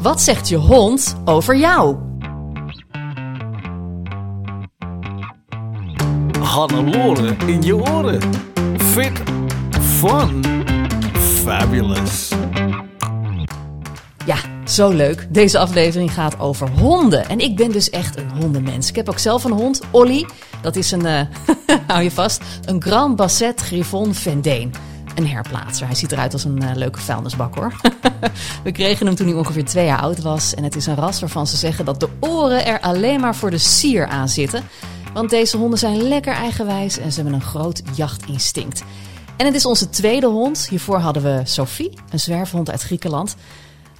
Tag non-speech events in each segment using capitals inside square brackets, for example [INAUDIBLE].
Wat zegt je hond over jou? Hannelore in je oren. Fit, fun, fabulous. Ja, zo leuk. Deze aflevering gaat over honden. En ik ben dus echt een hondenmens. Ik heb ook zelf een hond, Olly. Dat is een, eh, [LAUGHS] hou je vast, een Grand Basset Griffon Vendeen. Een herplaatser. Hij ziet eruit als een eh, leuke vuilnisbak hoor. [LAUGHS] We kregen hem toen hij ongeveer twee jaar oud was. En het is een ras waarvan ze zeggen dat de oren er alleen maar voor de sier aan zitten. Want deze honden zijn lekker eigenwijs en ze hebben een groot jachtinstinct. En het is onze tweede hond. Hiervoor hadden we Sophie, een zwerfhond uit Griekenland.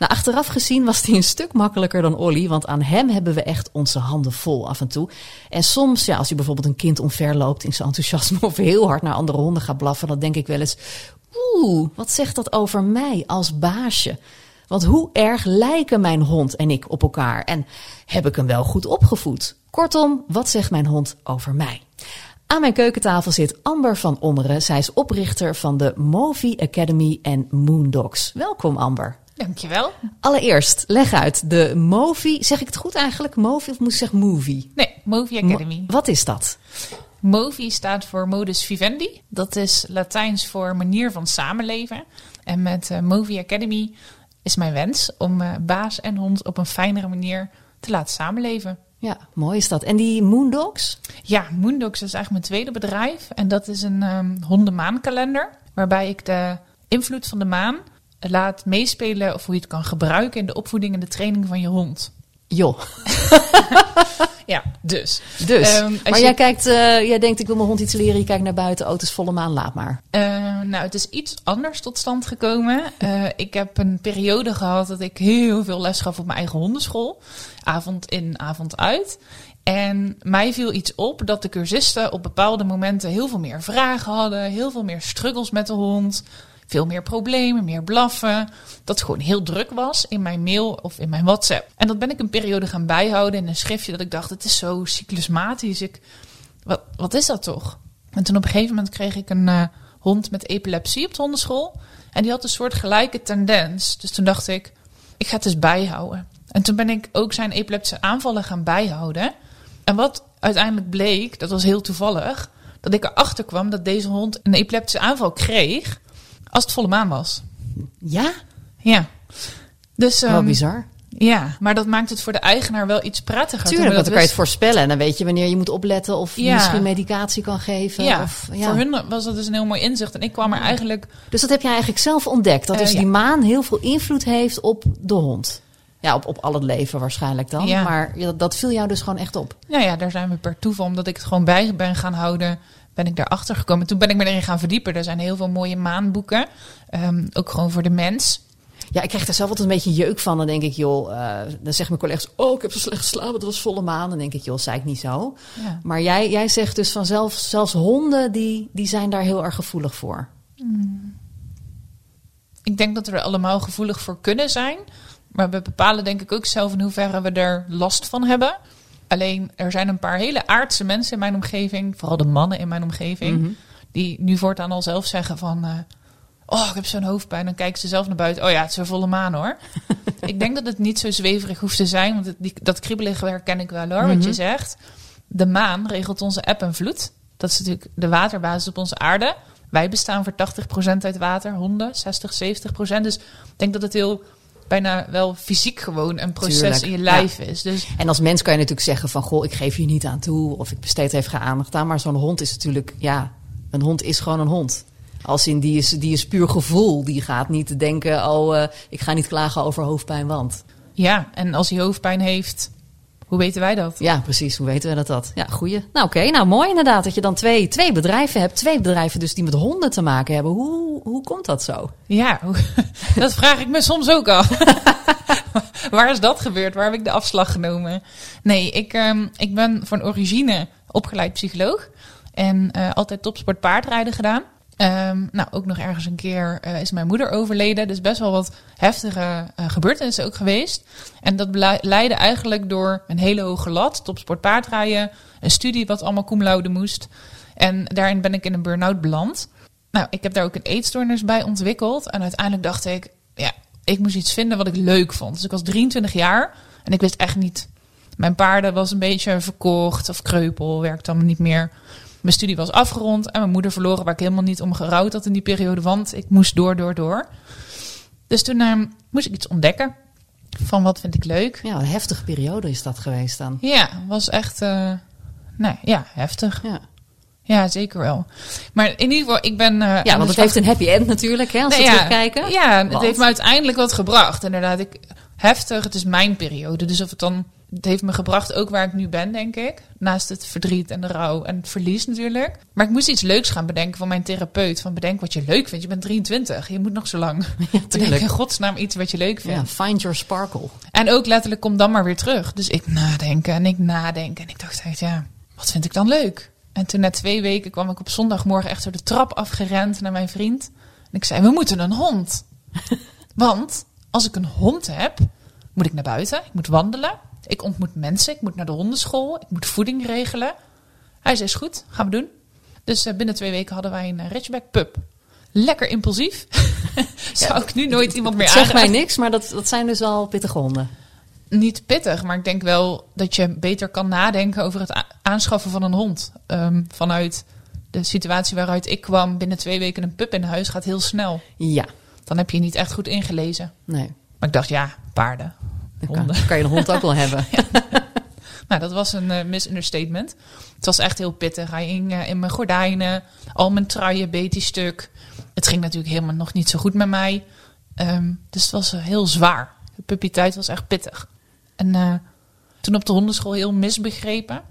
Nou, achteraf gezien was hij een stuk makkelijker dan Olly, want aan hem hebben we echt onze handen vol af en toe. En soms, ja, als hij bijvoorbeeld een kind omverloopt in zijn enthousiasme of heel hard naar andere honden gaat blaffen, dan denk ik wel eens, oeh, wat zegt dat over mij als baasje? Want hoe erg lijken mijn hond en ik op elkaar? En heb ik hem wel goed opgevoed? Kortom, wat zegt mijn hond over mij? Aan mijn keukentafel zit Amber van Ommeren. Zij is oprichter van de Movie Academy en Moondogs. Welkom Amber. Dankjewel. Allereerst, leg uit. De Movie, zeg ik het goed eigenlijk? Movie of moet ik zeggen movie? Nee, Movie Academy. Mo- wat is dat? Movie staat voor modus vivendi. Dat is Latijns voor manier van samenleven. En met eh, Movie Academy is mijn wens om eh, baas en hond op een fijnere manier te laten samenleven. Ja, mooi is dat. En die Moondogs? Ja, Moondogs is eigenlijk mijn tweede bedrijf. En dat is een um, hondenmaankalender. Waarbij ik de invloed van de maan laat meespelen of hoe je het kan gebruiken in de opvoeding en de training van je hond. Joh. [LAUGHS] ja, dus. Dus. Um, maar je... jij kijkt, uh, jij denkt ik wil mijn hond iets leren. Je kijkt naar buiten, auto's volle maan, laat maar. Uh, nou, het is iets anders tot stand gekomen. Uh, ik heb een periode gehad dat ik heel veel les gaf op mijn eigen hondenschool. Avond in, avond uit. En mij viel iets op dat de cursisten op bepaalde momenten heel veel meer vragen hadden. Heel veel meer struggles met de hond. Veel meer problemen, meer blaffen. Dat gewoon heel druk was in mijn mail of in mijn WhatsApp. En dat ben ik een periode gaan bijhouden in een schriftje dat ik dacht, het is zo cyclusmatisch. Ik, wat, wat is dat toch? En toen op een gegeven moment kreeg ik een uh, hond met epilepsie op de hondenschool. En die had een soort gelijke tendens. Dus toen dacht ik, ik ga het eens bijhouden. En toen ben ik ook zijn epileptische aanvallen gaan bijhouden. En wat uiteindelijk bleek, dat was heel toevallig, dat ik erachter kwam dat deze hond een epileptische aanval kreeg als het volle maan was. Ja? Ja. Dus, um, Wel bizar. Ja, maar dat maakt het voor de eigenaar wel iets prettiger. Tuurlijk, want dan kan je het voorspellen. En dan weet je wanneer je moet opletten of ja. misschien medicatie kan geven. Ja, of, ja, voor hun was dat dus een heel mooi inzicht. En ik kwam er eigenlijk... Dus dat heb je eigenlijk zelf ontdekt? Dat dus uh, die maan heel veel invloed heeft op de hond? Ja, op, op al het leven waarschijnlijk dan. Ja. Maar ja, dat viel jou dus gewoon echt op? Nou ja, daar zijn we per toeval, omdat ik het gewoon bij ben gaan houden ben ik daarachter gekomen. Toen ben ik me erin gaan verdiepen. Er zijn heel veel mooie maanboeken. Um, ook gewoon voor de mens. Ja, ik krijg er zelf altijd een beetje jeuk van. Dan denk ik, joh, uh, dan zeggen mijn collega's... oh, ik heb zo slecht geslapen, het was volle maan. Dan denk ik, joh, zei ik niet zo. Ja. Maar jij, jij zegt dus vanzelf, zelfs honden, die, die zijn daar heel erg gevoelig voor. Mm. Ik denk dat we er allemaal gevoelig voor kunnen zijn. Maar we bepalen denk ik ook zelf in hoeverre we er last van hebben. Alleen er zijn een paar hele aardse mensen in mijn omgeving, vooral de mannen in mijn omgeving, Mhm. die nu voortaan al zelf zeggen van, uh, oh ik heb zo'n hoofdpijn. Dan kijken ze zelf naar buiten, oh ja, het is een volle maan hoor. [LAUGHS] ik denk dat het niet zo zweverig hoeft te zijn, want het, die, dat kriebelige herken ik wel hoor, Mhm. wat je zegt. De maan regelt onze eb en vloed. Dat is natuurlijk de waterbasis op onze aarde. Wij bestaan voor 80% uit water, honden 60, 70%. Dus ik denk dat het heel bijna wel fysiek gewoon een proces Tuurlijk, in je lijf ja. is. Dus En als mens kan je natuurlijk zeggen van... goh, ik geef hier niet aan toe of ik besteed even geen aandacht aan. Maar zo'n hond is natuurlijk... ja, een hond is gewoon een hond. Als in, die is, die is puur gevoel. Die gaat niet denken, oh, uh, ik ga niet klagen over hoofdpijn, want... ja, en als hij hoofdpijn heeft, hoe weten wij dat? Ja, precies. Hoe weten we dat dat? Ja, goeie. Nou, oké. Nou, mooi inderdaad dat je dan twee, twee bedrijven hebt. Twee bedrijven dus die met honden te maken hebben. Hoe, hoe komt dat zo? Ja, [LAUGHS] dat vraag ik me soms ook af. [LAUGHS] Waar is dat gebeurd? Waar heb ik de afslag genomen? Nee, ik, ehm, ik ben van origine opgeleid psycholoog. En eh, altijd topsport paardrijden gedaan. Ehm, nou, ook nog ergens een keer eh, is mijn moeder overleden. Dus best wel wat heftige eh, gebeurtenissen ook geweest. En dat leidde eigenlijk door een hele hoge lat. Topsport paardrijden. Een studie wat allemaal cum moest. En daarin ben ik in een burn-out beland. Nou, ik heb daar ook een eetstoornis bij ontwikkeld. En uiteindelijk dacht ik, ja, ik moest iets vinden wat ik leuk vond. Dus ik was 23 jaar en ik wist echt niet. Mijn paarden was een beetje verkocht of kreupel, werkte allemaal niet meer. Mijn studie was afgerond en mijn moeder verloren waar ik helemaal niet om gerouwd had in die periode, want ik moest door, door, door. Dus toen eh, moest ik iets ontdekken van wat vind ik leuk. Ja, een heftige periode is dat geweest dan. Ja, was echt, eh, nee, ja, heftig. Ja, Ja, zeker wel. Maar in ieder geval, ik ben. eh, ja want het heeft een happy end natuurlijk, hè, als we Nee, ja, terugkijken. Ja, het heeft me uiteindelijk wat gebracht. Inderdaad, ik, heftig, het is mijn periode. Dus of het dan, het heeft me gebracht ook waar ik nu ben, denk ik. Naast het verdriet en de rouw en het verlies natuurlijk. Maar ik moest iets leuks gaan bedenken van mijn therapeut. Van bedenk wat je leuk vindt. Je bent 23, je moet nog zo lang. [LAUGHS] Bedenk tuurlijk. in godsnaam iets wat je leuk vindt. Ja, find your sparkle. En ook letterlijk, kom dan maar weer terug. Dus ik nadenken en ik nadenken. En ik dacht echt, ja, wat vind ik dan leuk? En toen na twee weken kwam ik op zondagmorgen echt door de trap afgerend naar mijn vriend. En ik zei, we moeten een hond. [LAUGHS] Want als ik een hond heb, moet ik naar buiten. Ik moet wandelen. Ik ontmoet mensen. Ik moet naar de hondenschool. Ik moet voeding regelen. Hij zei, is goed, gaan we doen. Dus eh, binnen twee weken hadden wij een eh, Ridgeback pup. Lekker impulsief. [LAUGHS] Zou ik nu nooit iemand meer Het zegt mij niks, maar dat, dat zijn dus wel pittige honden. niet pittig, maar ik denk wel dat je beter kan nadenken over het aanschaffen van een hond. Ehm, vanuit de situatie waaruit ik kwam, binnen twee weken een pup in huis gaat heel snel. Ja, Dan heb je niet echt goed ingelezen. nee. Maar ik dacht, ja, paarden, Dan kan, je een hond ook wel hebben. [LAUGHS] Nou, dat was een eh, misunderstatement. Het was echt heel pittig. Hij hing eh, in mijn gordijnen, al mijn truien beet hij stuk. Het ging natuurlijk helemaal nog niet zo goed met mij. Ehm, dus het was eh, heel zwaar. De puppytijd was echt pittig. En toen op de hondenschool heel misbegrepen.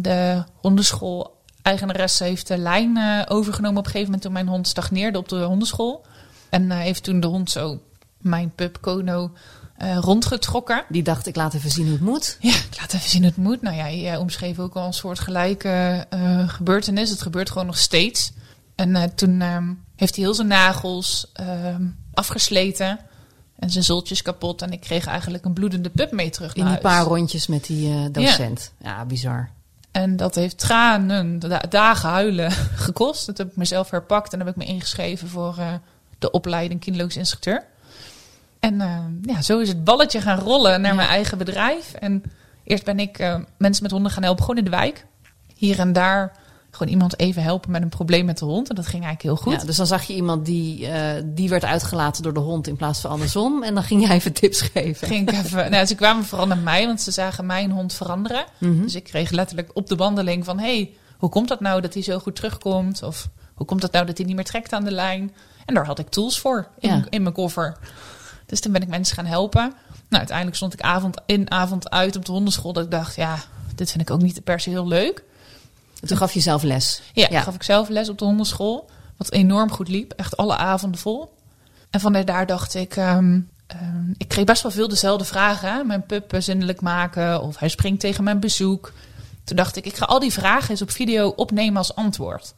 De hondenschool-eigenaresse heeft de lijn overgenomen op een gegeven moment toen mijn hond stagneerde op de hondenschool. En heeft toen de hond zo, mijn pup Kono, eh, rondgetrokken. Die dacht, ik laat even zien hoe het moet. Ja, ik laat even zien hoe het moet. Nou ja, jij omschreef ook al een soort gelijke eh, gebeurtenis. Het gebeurt gewoon nog steeds. En eh, toen ehm, heeft hij heel zijn nagels ehm, afgesleten. En zijn zultjes kapot. En ik kreeg eigenlijk een bloedende pup mee terug In naar die huis. paar rondjes met die eh, docent. Ja, bizar. En dat heeft tranen, da- dagen huilen [LAUGHS] gekost. Dat heb ik mezelf herpakt en heb ik me ingeschreven voor eh, de opleiding kinologisch instructeur. En eh, ja, zo is het balletje gaan rollen naar Ja. mijn eigen bedrijf. En eerst ben ik eh, mensen met honden gaan helpen, gewoon in de wijk. Hier en daar gewoon iemand even helpen met een probleem met de hond. En dat ging eigenlijk heel goed. Ja, dus dan zag je iemand die, eh, die werd uitgelaten door de hond in plaats van andersom. En dan ging jij even tips geven. ging ik even, nou, ze kwamen vooral naar mij, want ze zagen mijn hond veranderen. Mhm. Dus ik kreeg letterlijk op de wandeling van... hey, hoe komt dat nou dat hij zo goed terugkomt? Of hoe komt dat nou dat hij niet meer trekt aan de lijn? En daar had ik tools voor in, Ja. in mijn koffer. Dus toen ben ik mensen gaan helpen. Nou, uiteindelijk stond ik avond in, avond uit op de hondenschool. Dat ik dacht, ja, dit vind ik ook niet per se heel leuk. Toen gaf je zelf les. Ja, Ja. gaf ik zelf les op de hondenschool. Wat enorm goed liep. Echt alle avonden vol. En van daar dacht ik... ehm, ehm, ik kreeg best wel veel dezelfde vragen. Hè? Mijn pup zindelijk maken. Of hij springt tegen mijn bezoek. Toen dacht ik, ik ga al die vragen eens op video opnemen als antwoord.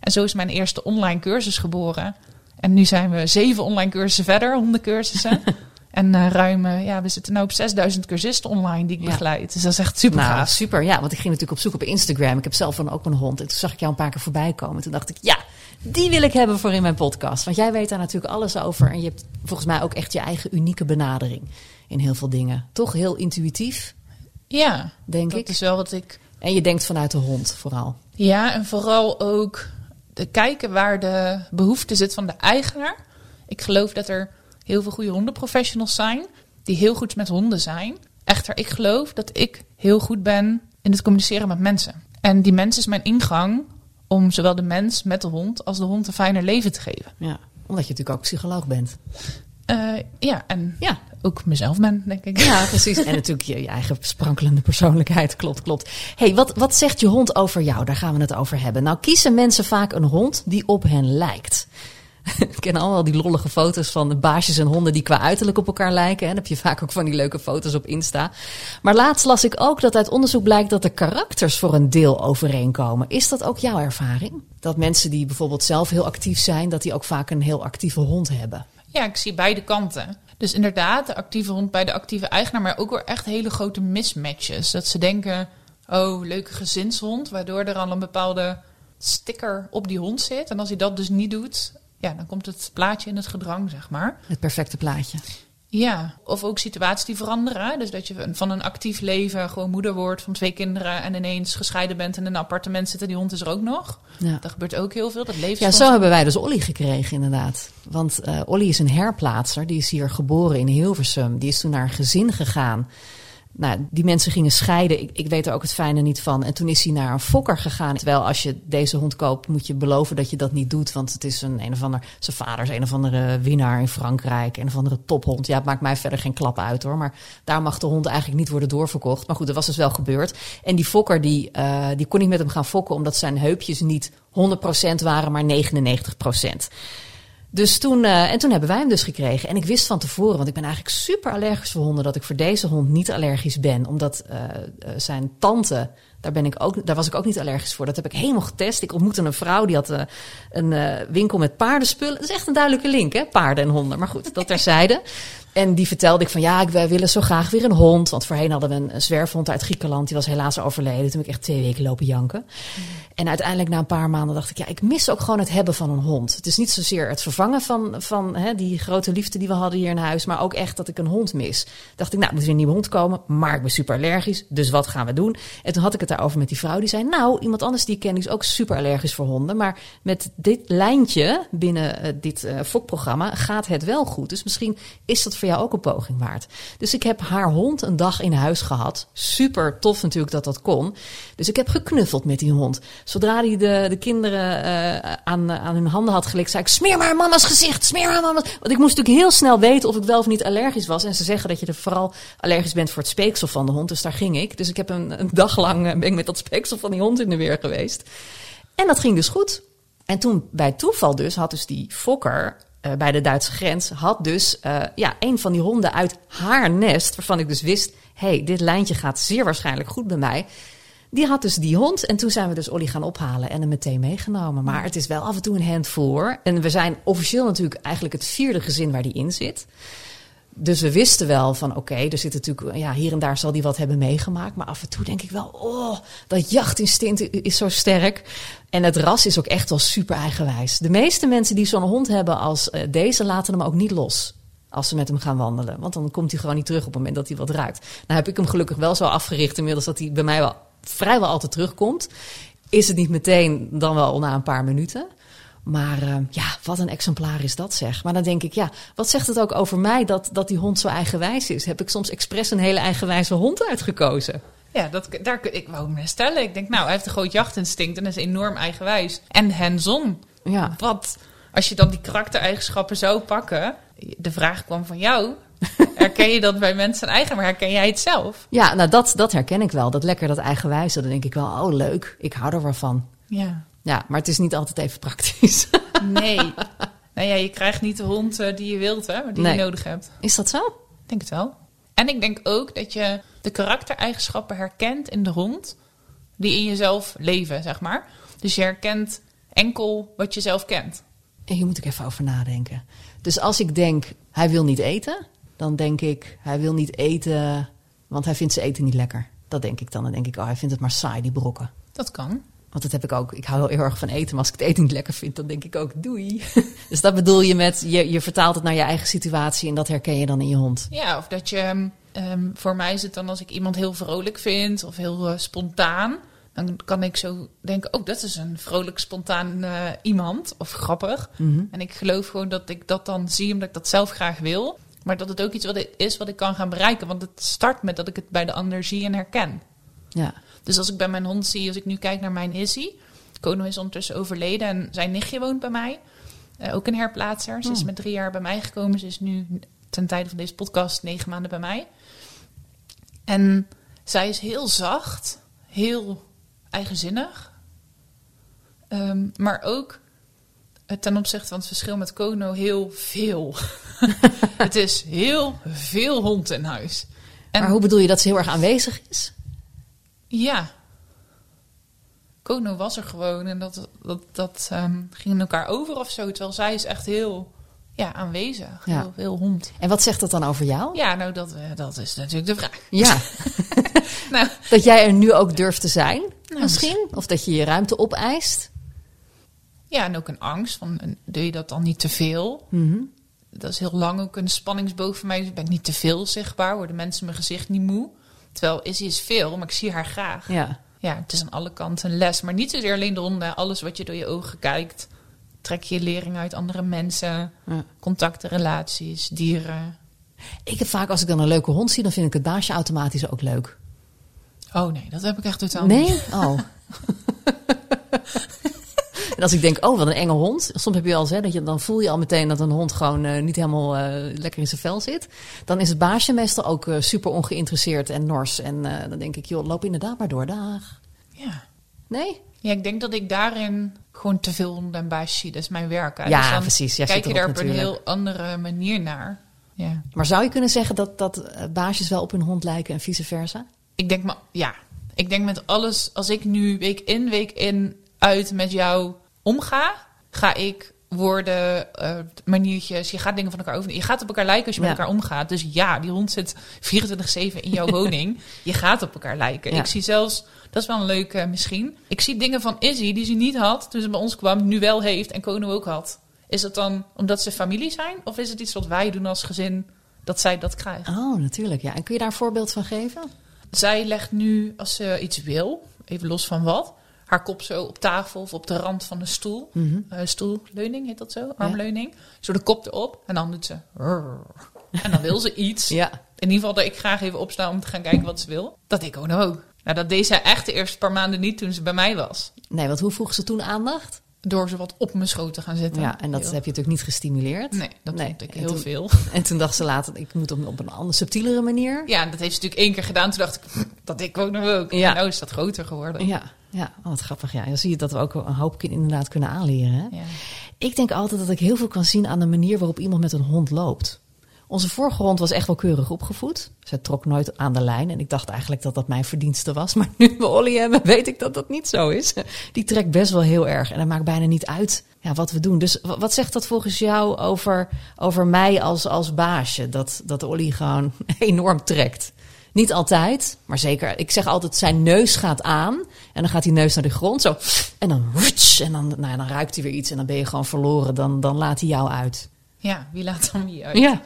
En zo is mijn eerste online cursus geboren. En nu zijn we zeven online cursussen verder, hondencursussen. [LAUGHS] en eh, ruim, eh, ja, we zitten nu op 6000 cursisten online die ik Ja. begeleid. Dus dat is echt super Nou, gaaf. super. Ja, want ik ging natuurlijk op zoek op Instagram. Ik heb zelf dan ook een hond. En toen zag ik jou een paar keer voorbij komen. Toen dacht ik, ja, die wil ik hebben voor in mijn podcast. Want jij weet daar natuurlijk alles over. En je hebt volgens mij ook echt je eigen unieke benadering in heel veel dingen. Toch heel intuïtief, Ja, denk dat ik. is wel wat ik En je denkt vanuit de hond vooral. Ja, en vooral ook de kijken waar de behoefte zit van de eigenaar. Ik geloof dat er heel veel goede hondenprofessionals zijn die heel goed met honden zijn. Echter, ik geloof dat ik heel goed ben in het communiceren met mensen. En die mens is mijn ingang om zowel de mens met de hond als de hond een fijner leven te geven. Ja, omdat je natuurlijk ook psycholoog bent. Eh, ja, en Ja, ook mezelf ben, denk ik. ja precies. En natuurlijk je, je eigen sprankelende persoonlijkheid. Klopt, klopt. hey, wat, wat zegt je hond over jou? Daar gaan we het over hebben. Nou, kiezen mensen vaak een hond die op hen lijkt. [LAUGHS] Ik ken allemaal die lollige foto's van de baasjes en honden die qua uiterlijk op elkaar lijken. En heb je vaak ook van die leuke foto's op Insta. Maar laatst las ik ook dat uit onderzoek blijkt dat de karakters voor een deel overeenkomen. Is dat ook jouw ervaring? Dat mensen die bijvoorbeeld zelf heel actief zijn, dat die ook vaak een heel actieve hond hebben. Ja, ik zie beide kanten. Dus inderdaad, de actieve hond bij de actieve eigenaar, maar ook weer echt hele grote mismatches. Dat ze denken, oh, leuke gezinshond, waardoor er al een bepaalde sticker op die hond zit. En als hij dat dus niet doet, ja, dan komt het plaatje in het gedrang, zeg maar. Het perfecte plaatje. Ja, of ook situaties die veranderen. hè. Dus dat je van een actief leven gewoon moeder wordt van twee kinderen en ineens gescheiden bent en in een appartement zit en die hond is er ook nog. Ja. Dat gebeurt ook heel veel. Dat leeft Ja, zo hebben wij dus Olly gekregen, inderdaad. Want eh Olly is een herplaatser. Die is hier geboren in Hilversum. Die is toen naar een gezin gegaan. Nou, die mensen gingen scheiden. Ik, ik weet er ook het fijne niet van. En toen is hij naar een fokker gegaan. Terwijl als je deze hond koopt, moet je beloven dat je dat niet doet. Want het is een, een of ander. Zijn vader is een of andere winnaar in Frankrijk. Een of andere tophond. Ja, het maakt mij verder geen klap uit hoor. Maar daar mag de hond eigenlijk niet worden doorverkocht. Maar goed, dat was dus wel gebeurd. En die fokker, die, eh, die kon niet met hem gaan fokken. Omdat zijn heupjes niet 100% waren, maar 99%. Dus toen, eh, en toen hebben wij hem dus gekregen. En ik wist van tevoren, want ik ben eigenlijk super allergisch voor honden, dat ik voor deze hond niet allergisch ben. Omdat eh, eh, zijn tante, daar, ben ik ook, daar was ik ook niet allergisch voor. Dat heb ik helemaal getest. Ik ontmoette een vrouw die had een winkel met paardenspullen. Dat is echt een duidelijke link, hè? Paarden en honden. Maar goed, dat terzijde. En die vertelde ik van ja, ik- wij willen zo graag weer een hond. Want voorheen hadden we een, zwerfhond uit Griekenland. Die was helaas overleden. Toen heb ik echt twee weken lopen janken. En uiteindelijk na een paar maanden dacht ik, ja, ik mis ook gewoon het hebben van een hond. Het is niet zozeer het vervangen van, van hè, die grote liefde die we hadden hier in huis, maar ook echt dat ik een hond mis. Dacht ik, nou, er moet weer een nieuwe hond komen, maar ik ben super allergisch, dus wat gaan we doen? En toen had ik het daarover met die vrouw, die zei, nou, iemand anders die ik ken, is ook super allergisch voor honden, maar met dit lijntje binnen eh, dit eh fokprogramma gaat het wel goed. Dus misschien is dat voor jou ook een poging waard. Dus ik heb haar hond een dag in huis gehad. Super tof natuurlijk dat dat kon. Dus ik heb geknuffeld met die hond. Zodra hij de, de kinderen eh, aan, aan hun handen had gelikt, zei ik: smeer maar mama's gezicht, smeer maar mama's. Want ik moest natuurlijk heel snel weten of ik wel of niet allergisch was. En ze zeggen dat je er vooral allergisch bent voor het speeksel van de hond. Dus daar ging ik. Dus ik heb een, een dag lang eh, ben ik met dat speeksel van die hond in de weer geweest. En dat ging dus goed. En toen bij toeval dus had dus die fokker eh, bij de Duitse grens had dus eh, ja, een van die honden uit haar nest, waarvan ik dus wist, hey, dit lijntje gaat zeer waarschijnlijk goed bij mij. Die had dus die hond en toen zijn we dus Olly gaan ophalen en hem meteen meegenomen. Maar het is wel af en toe een handful hoor. En we zijn officieel natuurlijk eigenlijk het vierde gezin waar die in zit. Dus we wisten wel van oké, er zit natuurlijk, ja, hier en daar zal die wat hebben meegemaakt. Maar af en toe denk ik wel, oh, dat jachtinstinct is zo sterk. En het ras is ook echt wel super eigenwijs. De meeste mensen die zo'n hond hebben als eh, deze, laten hem ook niet los. Als ze met hem gaan wandelen. Want dan komt hij gewoon niet terug op het moment dat hij wat ruikt. Nou heb ik hem gelukkig wel zo afgericht inmiddels dat hij bij mij wel vrijwel altijd terugkomt. Is het niet meteen, dan wel na een paar minuten. Maar eh, ja, wat een exemplaar is dat zeg. Maar dan denk ik, ja, wat zegt het ook over mij dat, dat die hond zo eigenwijs is? Heb ik soms expres een hele eigenwijze hond uitgekozen? Ja, dat, daar, kun- ik wou me stellen. Ik denk, nou, hij heeft een groot jachtinstinct en is enorm eigenwijs. En hands-on. Ja, Wat, als je dan die karaktereigenschappen zou pakken. De vraag kwam van jou. [LAUGHS] Herken je dat bij mensen eigen, maar herken jij het zelf? ja nou dat, dat herken ik wel. Dat lekker, dat eigenwijze. Dan denk ik wel, oh leuk, ik hou er wel van. Ja. Ja, maar het is niet altijd even praktisch. [LAUGHS] Nee. nou ja, je krijgt niet de hond eh, die je wilt, hè, maar die Nee. je nodig hebt. Is dat zo? Ik denk het wel. En ik denk ook dat je de karaktereigenschappen herkent in de hond die in jezelf leven, zeg maar. Dus je herkent enkel wat je zelf kent. En hier moet ik even over nadenken. Dus als ik denk, hij wil niet eten, dan denk ik, hij wil niet eten, want hij vindt zijn eten niet lekker. Dat denk ik dan. Dan denk ik, oh, hij vindt het maar saai, die brokken. Dat kan. Want dat heb ik ook. Ik hou heel erg van eten. Maar als ik het eten niet lekker vind, dan denk ik ook doei. [LAUGHS] Dus dat bedoel je met, je, je vertaalt het naar je eigen situatie en dat herken je dan in je hond. Ja, of dat je... ehm, voor mij is het dan als ik iemand heel vrolijk vind of heel eh, spontaan... dan kan ik zo denken, oh, dat is een vrolijk, spontaan eh, iemand. Of grappig. En ik geloof gewoon dat ik dat dan zie omdat ik dat zelf graag wil. Maar dat het ook iets wat is wat ik kan gaan bereiken. Want het start met dat ik het bij de ander zie en herken. Ja. Dus als ik bij mijn hond zie, als ik nu kijk naar mijn Izzy. Kono is ondertussen overleden en zijn nichtje woont bij mij. Eh, ook een herplaatser. Ze is met drie jaar bij mij gekomen. Ze is nu ten tijde van deze podcast negen maanden bij mij. En zij is heel zacht, heel eigenzinnig. Ehm, maar ook eh, ten opzichte van het verschil met Kono heel veel. [LAUGHS] het is heel veel hond in huis. En Maar hoe bedoel je dat ze heel erg aanwezig is? Ja. Kono was er gewoon en dat, dat, dat ehm, ging in elkaar over of zo. Terwijl zij is echt heel ja, aanwezig. Ja. Heel, heel hond. En wat zegt dat dan over jou? Ja, nou, dat, eh, dat is natuurlijk de vraag. Ja, [LAUGHS] Nou, dat jij er nu ook durft te zijn, Nou, misschien? Of dat je je ruimte opeist? Ja, en ook een angst van, doe je dat dan niet te veel? Mhm. Dat is heel lang ook een spanningsboog voor mij. Dus ben ik niet te veel zichtbaar? Worden mensen mijn gezicht niet moe? Terwijl Izzy is veel, maar ik zie haar graag. Ja. Ja, het is aan alle kanten een les. Maar niet zozeer alleen de honden. Alles wat je door je ogen kijkt. Trek je lering uit andere mensen. Ja. Contacten, relaties, dieren. Ik heb vaak, als ik dan een leuke hond zie, dan vind ik het baasje automatisch ook leuk. Oh nee, dat heb ik echt totaal niet. Nee? Oh. [LAUGHS] en als ik denk, oh, wat een enge hond. Soms heb je eens, hè, dat je, dan voel je al meteen dat een hond gewoon eh, niet helemaal eh, lekker in zijn vel zit. Dan is het baasje meestal ook eh, super ongeïnteresseerd en nors. En dan denk ik, joh, loop inderdaad maar door. Dag. Ja. Nee? ja, ik denk dat ik daarin gewoon te veel honden en baasjes zie. Dat is mijn werk. Hè. Ja, Dus dan precies. Jij kijk je daar op een heel andere manier naar. Ja. Maar zou je kunnen zeggen dat, dat baasjes wel op hun hond lijken en vice versa? Ik denk, maar, ja, ik denk met alles, als ik nu week in, week in uit met jou omga, ga ik woorden, eh, maniertjes, je gaat dingen van elkaar over. Je gaat op elkaar lijken als je Ja. met elkaar omgaat. Dus ja, die hond zit 24-7 in jouw [LAUGHS] woning. Je gaat op elkaar lijken. Ja. Ik zie zelfs, dat is wel een leuke misschien. Ik zie dingen van Izzy die ze niet had toen ze bij ons kwam, nu wel heeft en Kono ook had. Is het dan omdat ze familie zijn? Of is het iets wat wij doen als gezin dat zij dat krijgt? Oh, natuurlijk. Ja. En kun je daar een voorbeeld van geven? Zij legt nu, als ze iets wil, even los van wat, haar kop zo op tafel of op de rand van een stoel. Eh, stoelleuning heet dat zo, armleuning. Zo de kop erop en dan doet ze. En dan wil ze iets. [LAUGHS] Ja. In ieder geval dat ik graag even opsta om te gaan kijken wat ze wil. Dat ik ook nou ook. Nou, dat deed zij echt de eerste paar maanden niet toen ze bij mij was. Nee, want hoe vroeg ze toen aandacht? Door ze wat op mijn schoot te gaan zitten. Ja, en dat Heel- heb je natuurlijk niet gestimuleerd. Nee, dat Nee, vond ik en heel toen- veel. [LAUGHS] En toen dacht ze later, ik moet op, op een andere, subtielere manier. Ja, dat heeft ze natuurlijk één keer gedaan. Toen dacht ik, "Hm, dat ik ook nog ook. Ja. En nou is dat groter geworden. Ja, ja. Oh, wat grappig. Ja, dan zie je dat we ook een hoop kind inderdaad kunnen aanleren. Hè? Ja. Ik denk altijd dat ik heel veel kan zien aan de manier waarop iemand met een hond loopt. Onze vorige hond was echt wel keurig opgevoed. Zij trok nooit aan de lijn. En ik dacht eigenlijk dat dat mijn verdienste was. Maar nu we Olly hebben, weet ik dat dat niet zo is. Die trekt best wel heel erg. En dat maakt bijna niet uit ja, wat we doen. Dus wa- wat zegt dat volgens jou over, over mij als, als baasje? Dat, dat Olly gewoon [LAUGHS] enorm trekt. Niet altijd, maar zeker. Ik zeg altijd, zijn neus gaat aan. En dan gaat die neus naar de grond. Zo. En dan, en dan, nou, ja, dan ruikt hij weer iets. En dan ben je gewoon verloren. Dan, dan laat hij jou uit. Ja, wie laat dan wie uit? Ja.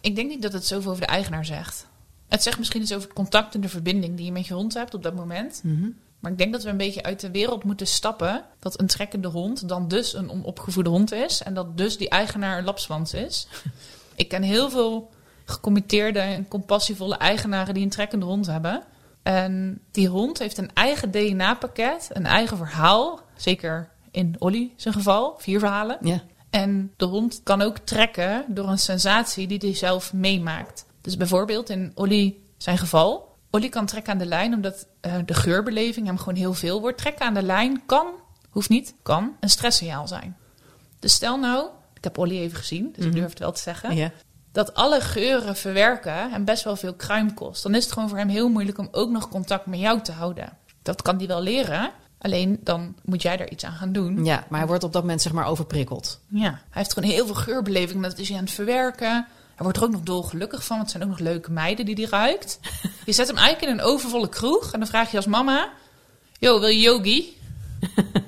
Ik denk niet dat het zoveel over de eigenaar zegt. Het zegt misschien iets over het contact en de verbinding die je met je hond hebt op dat moment. Mhm. Maar ik denk dat we een beetje uit de wereld moeten stappen. Dat een trekkende hond dan dus een onopgevoede hond is. En dat dus die eigenaar een lapswans is. [LAUGHS] ik ken heel veel gecommitteerde en compassievolle eigenaren die een trekkende hond hebben. En die hond heeft een eigen DNA-pakket, een eigen verhaal. Zeker in Olly zijn geval, vier verhalen. Ja. En de hond kan ook trekken door een sensatie die hij zelf meemaakt. Dus bijvoorbeeld in Olly zijn geval. Olly kan trekken aan de lijn omdat eh, de geurbeleving hem gewoon heel veel wordt. Trekken aan de lijn kan, hoeft niet, kan een stresssignaal zijn. Dus stel nou, ik heb Olly even gezien, dus ik durf het wel te zeggen. Ja. Dat alle geuren verwerken hem best wel veel kruim kost. Dan is het gewoon voor hem heel moeilijk om ook nog contact met jou te houden. Dat kan hij wel leren, alleen dan moet jij er iets aan gaan doen. ja, maar hij wordt op dat moment zeg maar overprikkeld. Ja, hij heeft gewoon heel veel geurbeleving. Dat is hij aan het verwerken. Hij wordt er ook nog dolgelukkig van. Want het zijn ook nog leuke meiden die hij ruikt. [LAUGHS] je zet hem eigenlijk in een overvolle kroeg. En dan vraag je als mama... Yo, wil je yogi?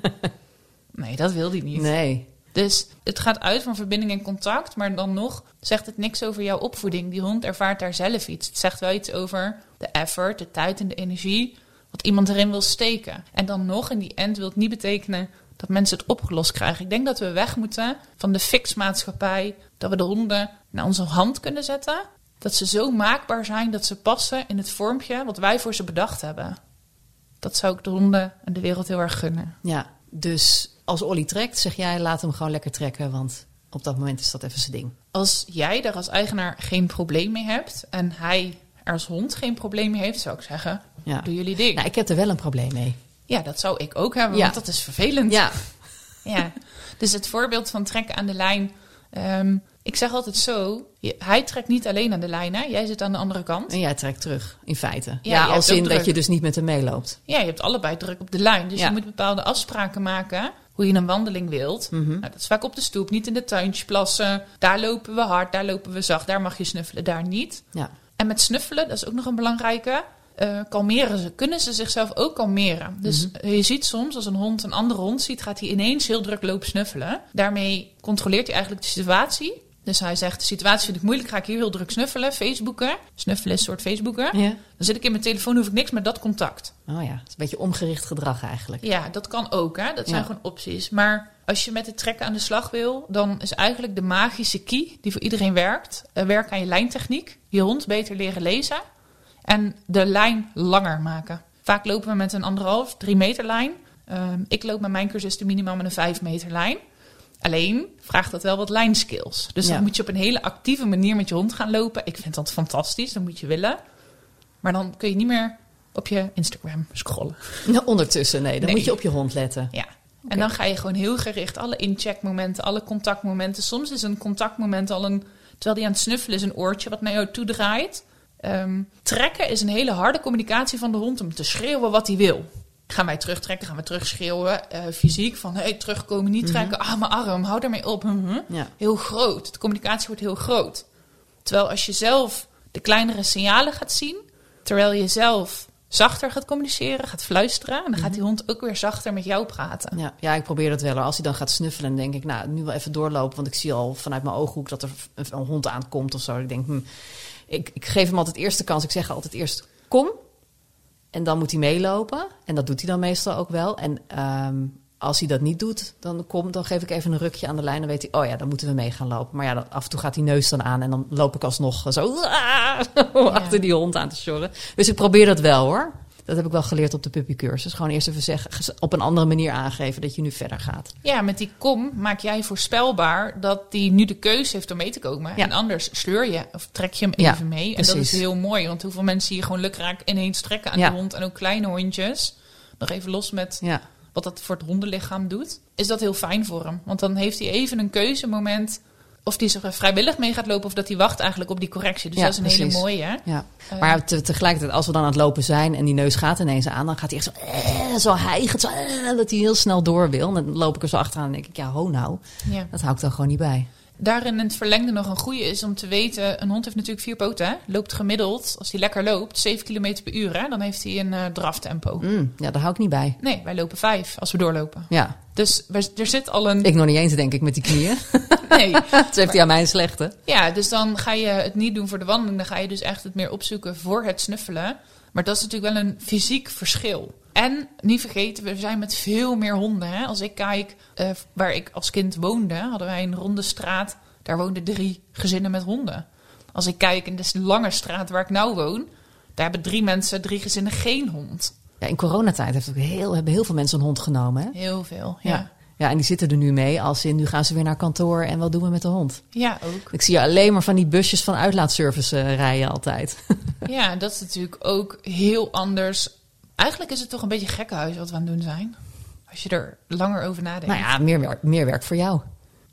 [LAUGHS] nee, dat wil hij niet. Nee. Dus het gaat uit van verbinding en contact. Maar dan nog zegt het niks over jouw opvoeding. Die hond ervaart daar zelf iets. Het zegt wel iets over de effort, de tijd en de energie. Wat iemand erin wil steken. En dan nog, in die end wil het niet betekenen dat mensen het opgelost krijgen. Ik denk dat we weg moeten van de fixmaatschappij. Dat we de honden naar onze hand kunnen zetten. Dat ze zo maakbaar zijn dat ze passen in het vormpje wat wij voor ze bedacht hebben. Dat zou ik de honden en de wereld heel erg gunnen. Ja, dus als Olly trekt, zeg jij laat hem gewoon lekker trekken. Want op dat moment is dat even zijn ding. Als jij daar als eigenaar geen probleem mee hebt en hij als hond geen probleem heeft, zou ik zeggen: Ja. doe jullie ding. Nou, ik heb er wel een probleem mee. Ja, dat zou ik ook hebben, Ja. want dat is vervelend. Ja, [LAUGHS] Ja. Dus het voorbeeld van trekken aan de lijn. ehm, ik zeg altijd zo: je- hij trekt niet alleen aan de lijn, hè? jij zit aan de andere kant. en jij trekt terug, in feite. Ja, als in dat je dus niet met hem meeloopt. Ja, je hebt allebei druk op de lijn. Dus Ja. je moet bepaalde afspraken maken hoe je een wandeling wilt. Mhm. Nou, dat is vaak op de stoep, niet in de tuintje plassen. Daar lopen we hard, daar lopen we zacht, daar mag je snuffelen, daar niet. Ja. En met snuffelen, dat is ook nog een belangrijke. eh, kalmeren ze, kunnen ze zichzelf ook kalmeren. Dus je ziet soms als een hond een andere hond ziet, gaat hij ineens heel druk lopen snuffelen. Daarmee controleert hij eigenlijk de situatie. Dus hij zegt, de situatie vind ik moeilijk, ga ik hier heel druk snuffelen, Facebooken. Snuffelen is een soort Facebooken. Ja. Dan zit ik in mijn telefoon, hoef ik niks met dat contact. Oh ja, het is een beetje omgericht gedrag eigenlijk. Ja, dat kan ook, hè? dat zijn Ja. gewoon opties. Maar als je met het trekken aan de slag wil, dan is eigenlijk de magische key die voor iedereen werkt, eh, werk aan je lijntechniek, je hond beter leren lezen en de lijn langer maken. Vaak lopen we met een anderhalf, drie meter lijn. Ehm, ik loop met mijn cursisten minimaal met een vijf meter lijn. Alleen vraagt dat wel wat lijnskills. Dus Ja. dan moet je op een hele actieve manier met je hond gaan lopen. Ik vind dat fantastisch, dat moet je willen. Maar dan kun je niet meer op je Instagram scrollen. Nou, [LAUGHS] ondertussen, nee, dan Nee. moet je op je hond letten. Ja. En dan ga je gewoon heel gericht alle incheckmomenten, alle contactmomenten. Soms is een contactmoment al een, terwijl die aan het snuffelen is, een oortje wat naar jou toe draait. Ehm, trekken is een hele harde communicatie van de hond om te schreeuwen wat hij wil. Gaan wij terugtrekken, gaan we terugschreeuwen, eh, fysiek, van hey, terugkomen, niet trekken, ah, mijn arm, hou daarmee op. Mhm. Ja. Heel groot, de communicatie wordt heel groot. Terwijl als je zelf de kleinere signalen gaat zien, terwijl je zelf zachter gaat communiceren, gaat fluisteren, en dan gaat die hond ook weer zachter met jou praten. Ja, ja, ik probeer dat wel. Als hij dan gaat snuffelen, denk ik, nou, nu wel even doorlopen. Want ik zie al vanuit mijn ooghoek dat er een, een hond aankomt of zo. Ik denk, hm, ik, ik geef hem altijd eerst de kans. Ik zeg altijd eerst, kom. En dan moet hij meelopen. En dat doet hij dan meestal ook wel. En ehm, als hij dat niet doet, dan, kom, dan geef ik even een rukje aan de lijn. Dan weet hij, oh ja, dan moeten we mee gaan lopen. Maar ja, dan, af en toe gaat die neus dan aan. En dan loop ik alsnog zo [LAUGHS] achter die hond aan te sjorren. Dus ik probeer dat wel hoor. Dat heb ik wel geleerd op de puppycursus. Gewoon eerst even zeggen, op een andere manier aangeven dat je nu verder gaat. Ja, met die kom maak jij voorspelbaar dat die nu de keuze heeft om mee te komen. Ja. En anders sleur je of trek je hem Ja, even mee. En dat is heel mooi, want hoeveel mensen zie je gewoon lukraak ineens trekken aan Ja. de hond. En ook kleine hondjes. Nog even los met wat dat voor het hondenlichaam doet. Is dat heel fijn voor hem. Want dan heeft hij even een keuzemoment of hij er vrijwillig mee gaat lopen of dat hij wacht eigenlijk op die correctie. Dus Ja, dat is een hele mooie. Ja. Eh, Maar te- tegelijkertijd, als we dan aan het lopen zijn en die neus gaat ineens aan, dan gaat hij echt zo, eh, zo hijgend, zo, eh, dat hij heel snel door wil. En dan loop ik er zo achteraan en denk ik, ja, ho nou, ja. dat hou ik dan gewoon niet bij. Daarin in het verlengde nog een goede is om te weten... een hond heeft natuurlijk vier poten. Hè? Loopt gemiddeld, als hij lekker loopt, 7 km per uur. Hè? Dan heeft hij een eh, draftempo. Mm, ja, daar hou ik niet bij. Nee, wij lopen vijf als we doorlopen. Ja, Dus er zit al een... ik nog niet eens denk ik met die knieën. [LAUGHS] Nee. [LAUGHS] Dat heeft hij aan mij slechte. Ja, dus dan ga je het niet doen voor de wandeling. Dan ga je dus echt het meer opzoeken voor het snuffelen. Maar dat is natuurlijk wel een fysiek verschil. En niet vergeten, we zijn met veel meer honden. Hè? Als ik kijk eh, waar ik als kind woonde, hadden wij een ronde straat. Daar woonden drie gezinnen met honden. Als ik kijk in de lange straat waar ik nou woon, daar hebben drie mensen, drie gezinnen geen hond. Ja, in coronatijd heeft ook heel, hebben heel veel mensen een hond genomen. Hè? Heel veel, ja. Ja. ja, en die zitten er nu mee als in, nu gaan ze weer naar kantoor en wat doen we met de hond? Ja, ook. Ik zie alleen maar van die busjes van uitlaatservice eh, rijden altijd. [LAUGHS] Ja, dat is natuurlijk ook heel anders. Eigenlijk is het toch een beetje gekkenhuis wat we aan het doen zijn. Als je er langer over nadenkt. nou ja, meer, werk- meer werk voor jou.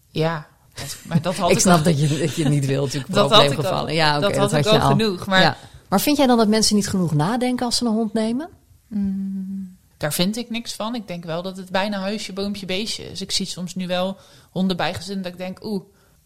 Ja, dat, maar dat [LAUGHS] had ik ik, snap al, dat je, dat je niet wilt, natuurlijk [LAUGHS] Dat had ik probleemgevallen. al. Ja, oké, Dat had ik al genoeg, maar- Ja. maar vind jij dan dat mensen niet genoeg nadenken als ze een hond nemen? Daar vind ik niks van. Ik denk wel dat het bijna huisje, boompje, beestje is. Ik zie soms nu wel honden bijgezin dat ik denk, oeh,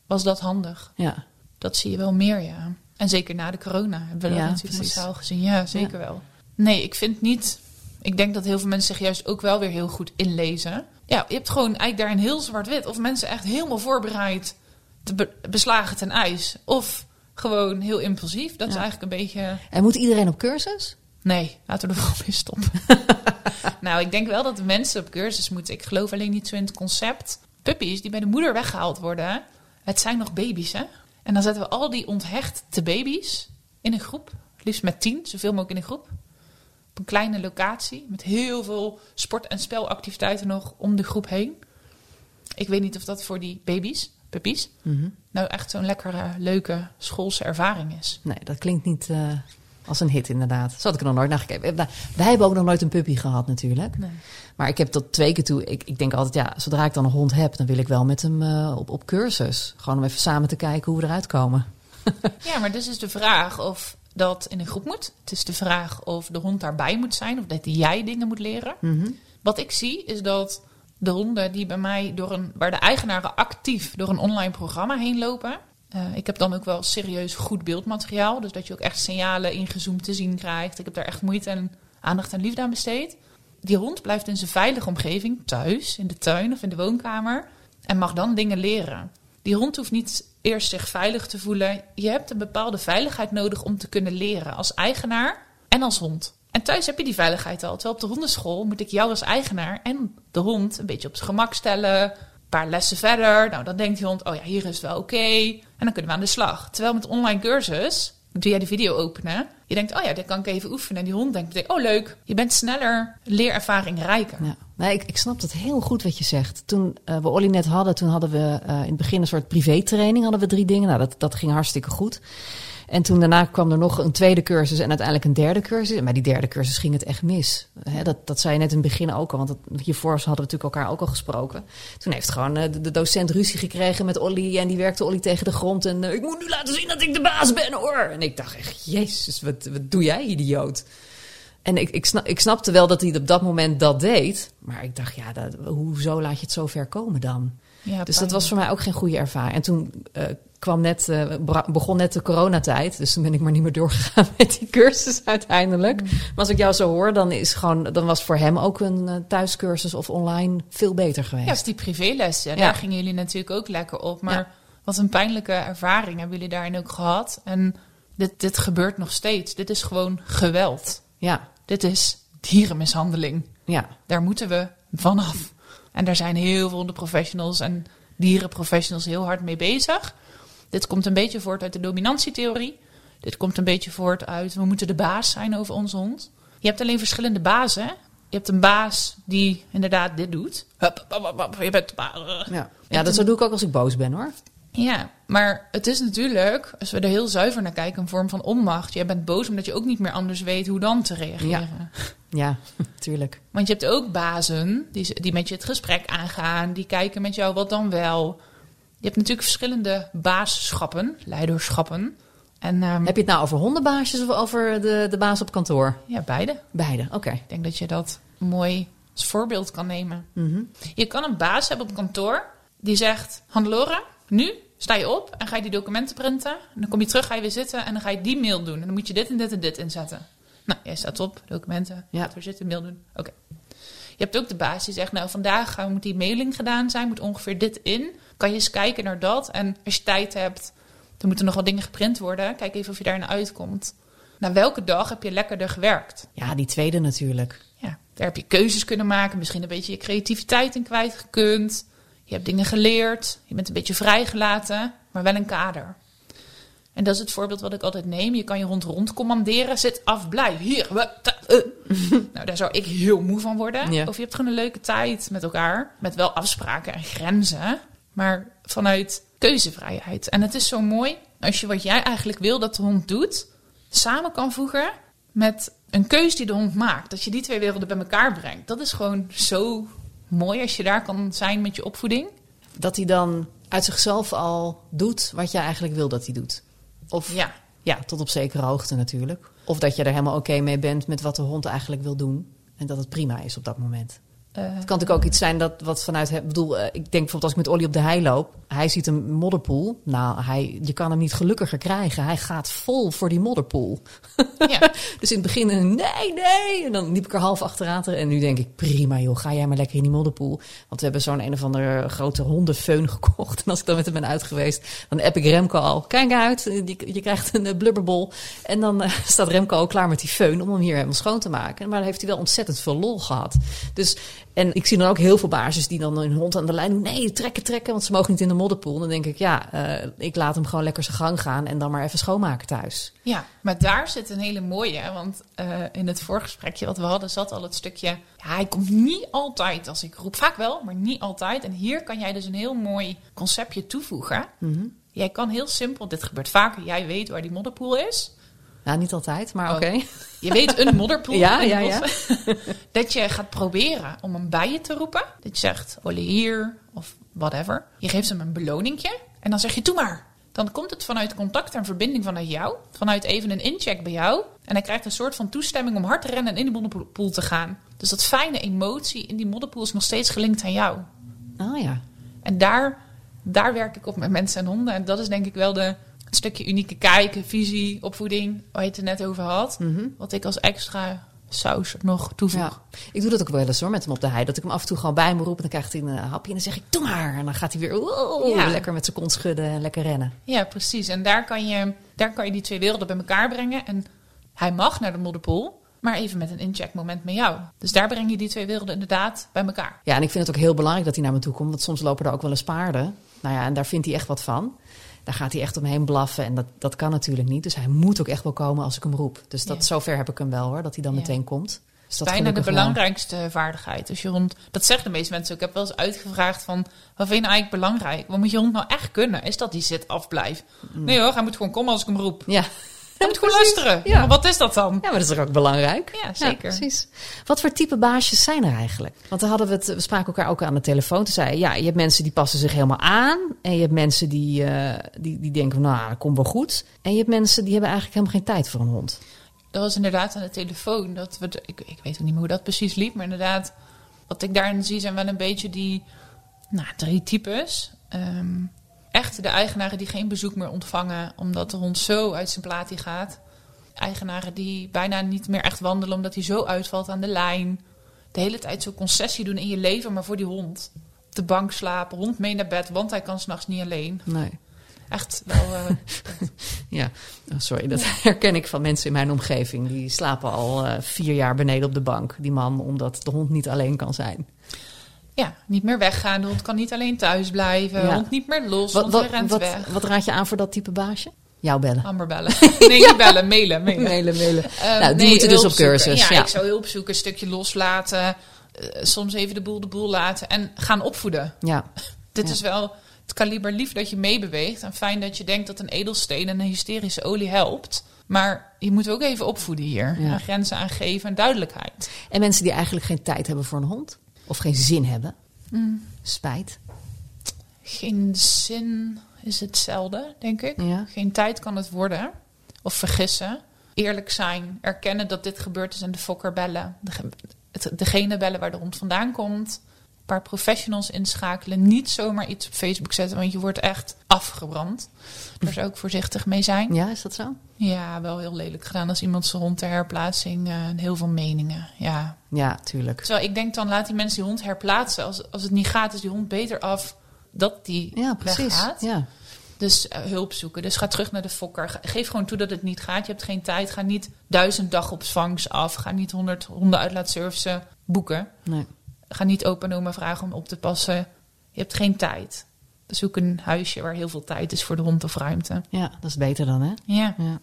was dat handig? Ja. Dat zie je wel meer, ja. En zeker na de corona hebben we Ja, dat natuurlijk massaal gezien. Ja, zeker wel. Nee, ik vind niet... Ik denk dat heel veel mensen zich juist ook wel weer heel goed inlezen. Ja, je hebt gewoon eigenlijk daarin heel zwart-wit. Of mensen echt helemaal voorbereid te be- beslagen ten ijs. Of gewoon heel impulsief. Dat is eigenlijk een beetje... En moet iedereen op cursus? Nee, laten we er vooral mee stoppen. [LAUGHS] nou, ik denk wel dat de mensen op cursus moeten. Ik geloof alleen niet zo in het concept. Puppies die bij de moeder weggehaald worden, het zijn nog baby's, hè? En dan zetten we al die onthechte baby's in een groep. Liefst met tien, zoveel mogelijk in een groep. Op een kleine locatie met heel veel sport- en spelactiviteiten nog om de groep heen. Ik weet niet of dat voor die baby's, puppies, Mhm. nou echt zo'n lekkere, leuke schoolse ervaring is. Nee, dat klinkt niet eh, als een hit inderdaad. Zo had ik er nog nooit naar gekeken. Wij, wij hebben ook nog nooit een puppy gehad natuurlijk. Nee. Maar ik heb tot twee keer toe... Ik, ik denk altijd, ja, zodra ik dan een hond heb... dan wil ik wel met hem eh, op, op cursus. Gewoon om even samen te kijken hoe we eruit komen. [LAUGHS] Ja, maar dus is de vraag of dat in een groep moet. Het is de vraag of de hond daarbij moet zijn of dat jij dingen moet leren. Mhm. Wat ik zie is dat de honden die bij mij door een, waar de eigenaren actief door een online programma heen lopen, Eh, ik heb dan ook wel serieus goed beeldmateriaal. Dus dat je ook echt signalen ingezoomd te zien krijgt. Ik heb daar echt moeite en aandacht en liefde aan besteed. Die hond blijft in zijn veilige omgeving, thuis, in de tuin of in de woonkamer. En mag dan dingen leren. Die hond hoeft niet eerst zich veilig te voelen. Je hebt een bepaalde veiligheid nodig om te kunnen leren als eigenaar en als hond. En thuis heb je die veiligheid al. Terwijl op de hondenschool moet ik jou als eigenaar en de hond een beetje op zijn gemak stellen. Een paar lessen verder. Nou, dan denkt die hond, oh ja, hier is het wel oké. En dan kunnen we aan de slag. Terwijl met online cursus, doe jij de video openen. Je denkt, oh ja, dit kan ik even oefenen. En die hond denkt oh leuk. Je bent sneller leerervaring rijker. Ja. Nee, ik, ik snap het heel goed wat je zegt. Toen eh, we Olly net hadden, toen hadden we eh, in het begin een soort privé-training. Hadden we drie dingen. Nou, dat, dat ging hartstikke goed. En toen daarna kwam er nog een tweede cursus en uiteindelijk een derde cursus. Bij die derde cursus ging het echt mis. Dat, dat zei je net in het begin ook al, want dat, hiervoor hadden we natuurlijk elkaar ook al gesproken. Toen heeft gewoon eh, de, de docent ruzie gekregen met Olly en die werkte Olly tegen de grond. En eh, ik moet nu laten zien dat ik de baas ben hoor. En ik dacht echt, jezus, wat, wat doe jij idioot? En ik, ik, snap, ik snapte wel dat hij op dat moment dat deed. Maar ik dacht, ja, dat, hoezo laat je het zo ver komen dan? Ja, Dus dat was voor mij ook geen goede ervaring. En toen eh, kwam net, bra- begon net de coronatijd. Dus toen ben ik maar niet meer doorgegaan [LAUGHS] met die cursus uiteindelijk. Mm. Maar als ik jou zo hoor, dan, is gewoon, dan was voor hem ook een eh, thuiscursus of online veel beter geweest. Ja, is die privélessen. Ja. Daar gingen jullie natuurlijk ook lekker op. Maar Ja. wat een pijnlijke ervaring hebben jullie daarin ook gehad. En dit, dit gebeurt nog steeds. Dit is gewoon geweld. ja, Dit is dierenmishandeling. ja. Daar moeten we vanaf. En daar zijn heel veel de professionals en dierenprofessionals heel hard mee bezig. Dit komt een beetje voort uit de dominantietheorie. Dit komt een beetje voort uit we moeten de baas zijn over onze hond. Je hebt alleen verschillende bazen. Je hebt een baas die inderdaad dit doet. Hup, hup, hup, hup, je bent de baas. ja. ja dat zo doe ik ook als ik boos ben hoor. Ja, maar het is natuurlijk, als we er heel zuiver naar kijken, een vorm van onmacht. Jij bent boos omdat je ook niet meer anders weet hoe dan te reageren. Ja, [LAUGHS] [LAUGHS] tuurlijk. Want je hebt ook bazen die, die met je het gesprek aangaan, die kijken met jou wat dan wel. Je hebt natuurlijk verschillende baasschappen, leiderschappen. En ehm, Heb je het nou over hondenbaasjes of over de, de baas op kantoor? ja, beide. Beide, oké. Ik denk dat je dat mooi als voorbeeld kan nemen. Mhm. Je kan een baas hebben op kantoor die zegt: Hannelore, nu sta je op en ga je die documenten printen. En dan kom je terug, ga je weer zitten en dan ga je die mail doen. En dan moet je dit en dit en dit inzetten. Nou, jij staat op, documenten, Ja. gaat weer zitten, mail doen. Oké. Je hebt ook de baas die zegt: Nou, vandaag gaan- moet die mailing gedaan zijn, moet ongeveer dit in. Kan je eens kijken naar dat? En als je tijd hebt, dan moeten nog wat dingen geprint worden. Kijk even of je daar naar uitkomt. Na welke dag heb je lekkerder gewerkt? Ja, die tweede natuurlijk. Ja, daar heb je keuzes kunnen maken, misschien een beetje je creativiteit in kwijtgekund. Je hebt dingen geleerd, je bent een beetje vrijgelaten, maar wel een kader. En dat is het voorbeeld wat ik altijd neem. Je kan je hond rondcommanderen. Zit af, blijf, hier. we- ta- [LAUGHS] nou, daar zou ik heel moe van worden. Ja. Of je hebt gewoon een leuke tijd met elkaar. Met wel afspraken en grenzen. Maar vanuit keuzevrijheid. En het is zo mooi als je wat jij eigenlijk wil dat de hond doet... samen kan voegen met een keus die de hond maakt. Dat je die twee werelden bij elkaar brengt. Dat is gewoon zo mooi als je daar kan zijn met je opvoeding. Dat hij dan uit zichzelf al doet wat je eigenlijk wil dat hij doet. Of Ja, Ja, tot op zekere hoogte natuurlijk. Of dat je er helemaal oké mee bent met wat de hond eigenlijk wil doen. En dat het prima is op dat moment. Eh, Het kan natuurlijk ook iets zijn dat wat vanuit... Ik bedoel, eh, ik denk bijvoorbeeld als ik met Olly op de hei loop. Hij ziet een modderpoel. Nou, hij, je kan hem niet gelukkiger krijgen. Hij gaat vol voor die modderpoel. ja. [LAUGHS] Dus in het begin, eh, nee, nee. En dan liep ik er half achteraan. En nu denk ik, prima joh, ga jij maar lekker in die modderpoel. Want we hebben zo'n een of andere grote hondenfeun [LAUGHS] gekocht. En als ik dan met hem ben uit geweest, dan app ik Remco al. Kijk uit, je, je krijgt een blubberbol. En dan staat Remco al klaar met die föhn om hem hier helemaal schoon te maken. Maar dan heeft hij wel ontzettend veel lol gehad. Dus, en ik zie dan ook heel veel baasjes die dan hun hond aan de lijn doen. Nee, trekken, trekken, want ze mogen niet in de modderpoel. Dan denk ik, ja, eh, ik laat hem gewoon lekker zijn gang gaan. En dan maar even schoonmaken thuis. Ja, maar daar zit een hele mooie. Want eh, in het voorgesprekje wat we hadden, zat al het stukje. Ja, hij komt niet altijd als ik roep. Vaak wel, maar niet altijd. En hier kan jij dus een heel mooi conceptje toevoegen. Mhm. Jij kan heel simpel, dit gebeurt vaker. Jij weet waar die modderpoel is. Nou, niet altijd, maar Oh. oké. Je weet een [LAUGHS] modderpoel. Ja, ja, ja. [LAUGHS] Dat je gaat proberen om hem bij je te roepen. Dat je zegt, Olly hier of whatever. Je geeft hem een beloningje en dan zeg je, doe maar. Dan komt het vanuit contact en verbinding vanuit jou. Vanuit even een incheck bij jou. En hij krijgt een soort van toestemming om hard te rennen en in die modderpoel te gaan. Dus dat fijne emotie in die modderpoel is nog steeds gelinkt aan jou. Oh ja. En daar daar werk ik op met mensen en honden. En dat is denk ik wel de, het stukje unieke kijken, visie, opvoeding, waar je het er net over had. Mhm. Wat ik als extra saus nog toevoeg. Ja. Ik doe dat ook wel eens hoor, met hem op de hei. Dat ik hem af en toe gewoon bij me roep en dan krijgt hij een eh, hapje en dan zeg ik, doe maar. En dan gaat hij weer wow, Ja. lekker met zijn kont schudden en lekker rennen. Ja, precies. En daar kan, je, daar kan je die twee werelden bij elkaar brengen. En hij mag naar de modderpool, maar even met een incheckmoment met jou. Dus daar breng je die twee werelden inderdaad bij elkaar. Ja, en ik vind het ook heel belangrijk dat hij naar me toe komt. Want soms lopen er ook wel eens paarden. Nou ja, en daar vindt hij echt wat van. Daar gaat hij echt omheen blaffen. En dat, dat kan natuurlijk niet. Dus hij moet ook echt wel komen als ik hem roep. Dus dat, Ja. zover heb ik hem wel hoor, dat hij dan Ja. meteen komt. Dus dat Bijna de wel. belangrijkste vaardigheid. Dus je hond, dat zeggen de meeste mensen ook. Ik heb wel eens uitgevraagd van, wat vind je nou eigenlijk belangrijk? Wat moet je hond nou echt kunnen? Is dat die zit afblijf? Nee hoor, hij moet gewoon komen als ik hem roep. Ja. [LAUGHS] Hij moet gewoon luisteren. Ja. Maar wat is dat dan? ja, maar dat is toch ook belangrijk? Ja, zeker. precies. Wat voor type baasjes zijn er eigenlijk? Want dan hadden we het, we spraken elkaar ook aan de telefoon. Toen zei je, ja, je hebt mensen die passen zich helemaal aan. En je hebt mensen die, eh, die, die denken, van, nou, dat komt wel goed. En je hebt mensen die hebben eigenlijk helemaal geen tijd voor een hond. Dat was inderdaad aan de telefoon. Dat we de- ik, ik weet ook niet meer hoe dat precies liep. Maar inderdaad, wat ik daarin zie zijn wel een beetje die nou, drie types. Ehm, echt de eigenaren die geen bezoek meer ontvangen omdat de hond zo uit zijn plaat gaat. Eigenaren die bijna niet meer echt wandelen omdat hij zo uitvalt aan de lijn. De hele tijd zo concessie doen in je leven, maar voor die hond. Op de bank slapen, hond mee naar bed, want hij kan s'nachts niet alleen. Nee. Echt wel... eh, [LAUGHS] Ja, oh, sorry, dat [LAUGHS] herken ik van mensen in mijn omgeving. Die slapen al eh, vier jaar beneden op de bank, die man, omdat de hond niet alleen kan zijn. Ja, niet meer weggaan. De hond kan niet alleen thuis blijven. Ja. Hond niet meer los. Wat, wat, rent wat, weg. wat raad je aan voor dat type baasje? Jou bellen. Amber bellen. [LAUGHS] Nee, niet bellen. Mailen. mailen. Mailen, mailen. Ehm, nou, die nee, moeten dus op cursus. Ja, Ja, ik zou hulp zoeken. Een stukje loslaten. eh, soms even de boel de boel laten. En gaan opvoeden. ja. [LAUGHS] Dit Ja. is wel het kaliber lief dat je meebeweegt. En fijn dat je denkt dat een edelsteen en een hysterische olie helpt. Maar je moet ook even opvoeden hier. Ja. En grenzen aangeven en duidelijkheid. En mensen die eigenlijk geen tijd hebben voor een hond. Of geen zin hebben. Mm. Spijt. Geen zin is hetzelfde, denk ik. Ja. Geen tijd kan het worden. Of vergissen. Eerlijk zijn. Erkennen dat dit gebeurd is en de fokker bellen. De, degene bellen waar de hond vandaan komt. Paar professionals inschakelen. Niet zomaar iets op Facebook zetten, want je wordt echt afgebrand. Daar zou ik voorzichtig mee zijn. Ja, is dat zo? Ja, wel heel lelijk gedaan als iemand zijn hond ter herplaatsing. eh, heel veel meningen. Ja. Ja, tuurlijk. Terwijl ik denk dan, laat die mensen die hond herplaatsen. Als, als het niet gaat, is die hond beter af dat die Ja, precies. weggaat. Ja. Dus eh, hulp zoeken. Dus ga terug naar de fokker. Ge- Geef gewoon toe dat het niet gaat. Je hebt geen tijd. Ga niet duizend dagopvangs af. Ga niet honderd honden uitlaatservicen boeken. Nee. Ga niet opa en oma vragen om op te passen. Je hebt geen tijd. Zoek een huisje waar heel veel tijd is voor de hond of ruimte. ja, dat is beter dan, hè? Ja. Ja.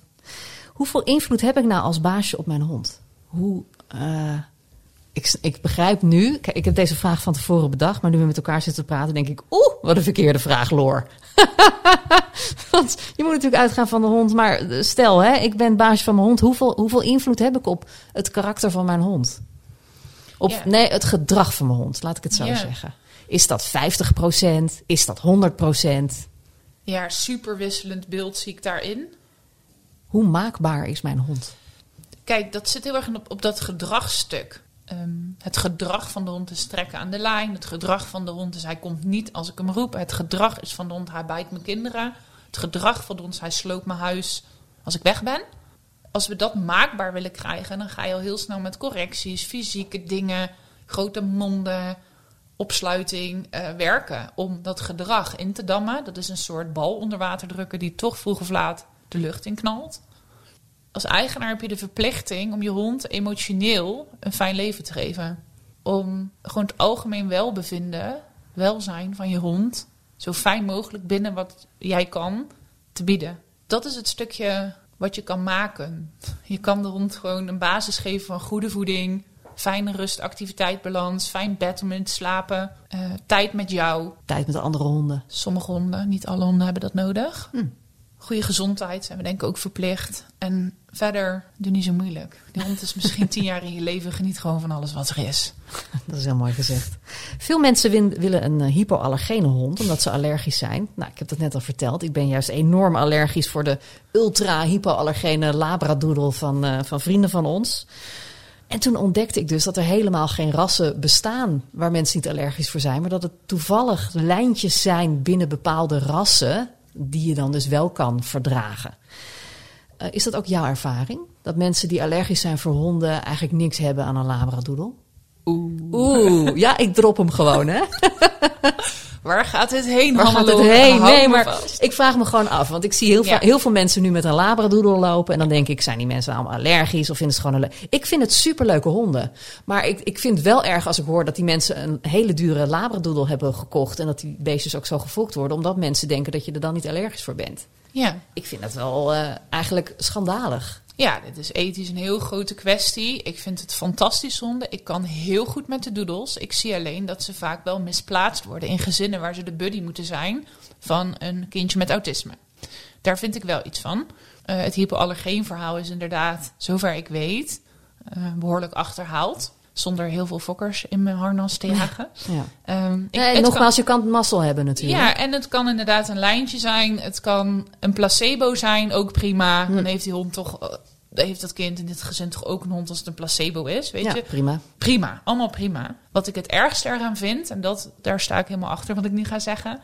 Hoeveel invloed heb ik nou als baasje op mijn hond? Hoe, eh, ik, ik begrijp nu, kijk, ik heb deze vraag van tevoren bedacht, maar nu we met elkaar zitten te praten, denk ik, oeh, wat een verkeerde vraag, Loor. [LAUGHS] Want je moet natuurlijk uitgaan van de hond, maar eh, stel, hè, ik ben baasje van mijn hond, hoeveel, hoeveel invloed heb ik op het karakter van mijn hond? Op, Ja. Nee, het gedrag van mijn hond, laat ik het zo Ja. zeggen. Is dat 50%? Is dat 100%? ja, super wisselend beeld zie ik daarin. Hoe maakbaar is mijn hond? Kijk, dat zit heel erg op, op dat gedragsstuk. Ehm, het gedrag van de hond is trekken aan de lijn. Het gedrag van de hond is hij komt niet als ik hem roep. Het gedrag is van de hond hij bijt mijn kinderen. Het gedrag van de hond is hij sloopt mijn huis als ik weg ben. Als we dat maakbaar willen krijgen, dan ga je al heel snel met correcties, fysieke dingen, grote monden, opsluiting eh, werken. Om dat gedrag in te dammen. Dat is een soort bal onder water drukken die toch vroeg of laat de lucht in knalt als eigenaar heb je de verplichting om je hond emotioneel een fijn leven te geven. Om gewoon het algemeen welbevinden, welzijn van je hond, zo fijn mogelijk binnen wat jij kan, te bieden. Dat is het stukje wat je kan maken. Je kan de hond gewoon een basis geven van goede voeding, fijne rust, activiteit, balans, fijn bed om in te slapen, eh, tijd met jou. Tijd met de andere honden. Sommige honden, niet alle honden hebben dat nodig. Hm. Goede gezondheid zijn we denk ik ook verplicht. En verder, doe niet zo moeilijk. Die hond is misschien tien jaar in je leven. Geniet gewoon van alles wat er is. [LAUGHS] Dat is heel mooi gezegd. Veel mensen willen een eh, hypoallergene hond omdat ze allergisch zijn. Nou, ik heb dat net al verteld. Ik ben juist enorm allergisch voor de ultra hypoallergene labradoodle van, eh, van vrienden van ons. En toen ontdekte ik dus dat er helemaal geen rassen bestaan waar mensen niet allergisch voor zijn, maar dat het toevallig lijntjes zijn binnen bepaalde rassen die je dan dus wel kan verdragen. Uh, is dat ook jouw ervaring? Dat mensen die allergisch zijn voor honden eigenlijk niks hebben aan een labradoodle? Oeh. Oeh, ja, ik drop hem gewoon, hè? [LAUGHS] Waar gaat het heen? Waar gaat het heen? Nee, maar vast. ik vraag me gewoon af. Want ik zie heel, Ja. heel veel mensen nu met een labradoodle lopen. En dan denk ik, zijn die mensen allemaal allergisch? Of vinden ze het gewoon een Ik vind het superleuke honden. Maar ik, ik vind het wel erg als ik hoor dat die mensen een hele dure labradoodle hebben gekocht. En dat die beestjes ook zo gefokt worden. Omdat mensen denken dat je er dan niet allergisch voor bent. Ja. Ik vind dat wel eh, eigenlijk schandalig. Ja, dit is ethisch een heel grote kwestie. Ik vind het fantastisch zonde. Ik kan heel goed met de doodles. Ik zie alleen dat ze vaak wel misplaatst worden in gezinnen waar ze de buddy moeten zijn van een kindje met autisme. Daar vind ik wel iets van. Eh, het hypoallergeenverhaal is inderdaad, zover ik weet, eh, behoorlijk achterhaald. Zonder heel veel fokkers in mijn harnas te jagen. Ja. Ehm, ik- en het kan- nogmaals, je kan mazzel hebben natuurlijk. Ja, en het kan inderdaad een lijntje zijn. Het kan een placebo zijn, ook prima. Hm. Dan heeft die hond toch, eh, heeft dat kind in dit gezin toch ook een hond als het een placebo is, weet Ja, je? prima. Prima, allemaal prima. Wat ik het ergste eraan vind, en dat, daar sta ik helemaal achter wat ik nu ga zeggen,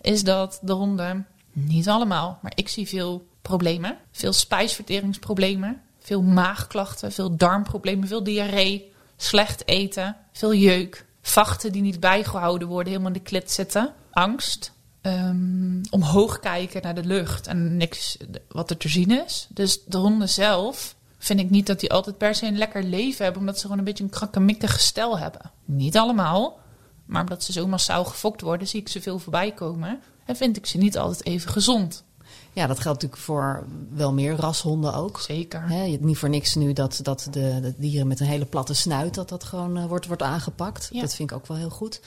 is dat de honden, niet allemaal, maar ik zie veel problemen. Veel spijsverteringsproblemen, veel maagklachten, veel darmproblemen, veel diarree, slecht eten, veel jeuk, vachten die niet bijgehouden worden, helemaal in de klit zitten, angst. Ehm, omhoog kijken naar de lucht en niks wat er te zien is. Dus de honden zelf vind ik niet dat die altijd per se een lekker leven hebben, omdat ze gewoon een beetje een krakkemikkig gestel hebben. Niet allemaal, maar omdat ze zo massaal gefokt worden, zie ik ze veel voorbij komen en vind ik ze niet altijd even gezond. Ja, dat geldt natuurlijk voor wel meer rashonden ook. Zeker. Hebt niet voor niks nu dat, dat de, de dieren met een hele platte snuit... dat dat gewoon eh, wordt, wordt aangepakt. Ja. Dat vind ik ook wel heel goed.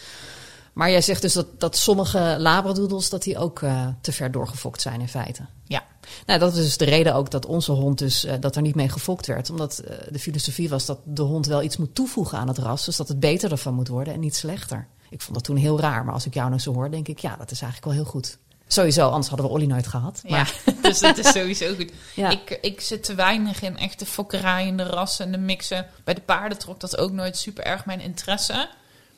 Maar jij zegt dus dat, dat sommige labradoodles... dat die ook eh, te ver doorgefokt zijn in feite. Ja. Nou, dat is dus de reden ook dat onze hond dus... eh, dat er niet mee gefokt werd. Omdat eh, de filosofie was dat de hond wel iets moet toevoegen aan het ras. Dus dat het beter ervan moet worden en niet slechter. Ik vond dat toen heel raar. Maar als ik jou nou zo hoor, denk ik... ja, dat is eigenlijk wel heel goed. Sowieso, anders hadden we Olly nooit gehad. Maar, Ja, [LAUGHS] dus dat is sowieso goed. [LAUGHS] Ja. Ik, ik zit te weinig in echte fokkerij en de rassen en de mixen. Bij de paarden trok dat ook nooit super erg mijn interesse.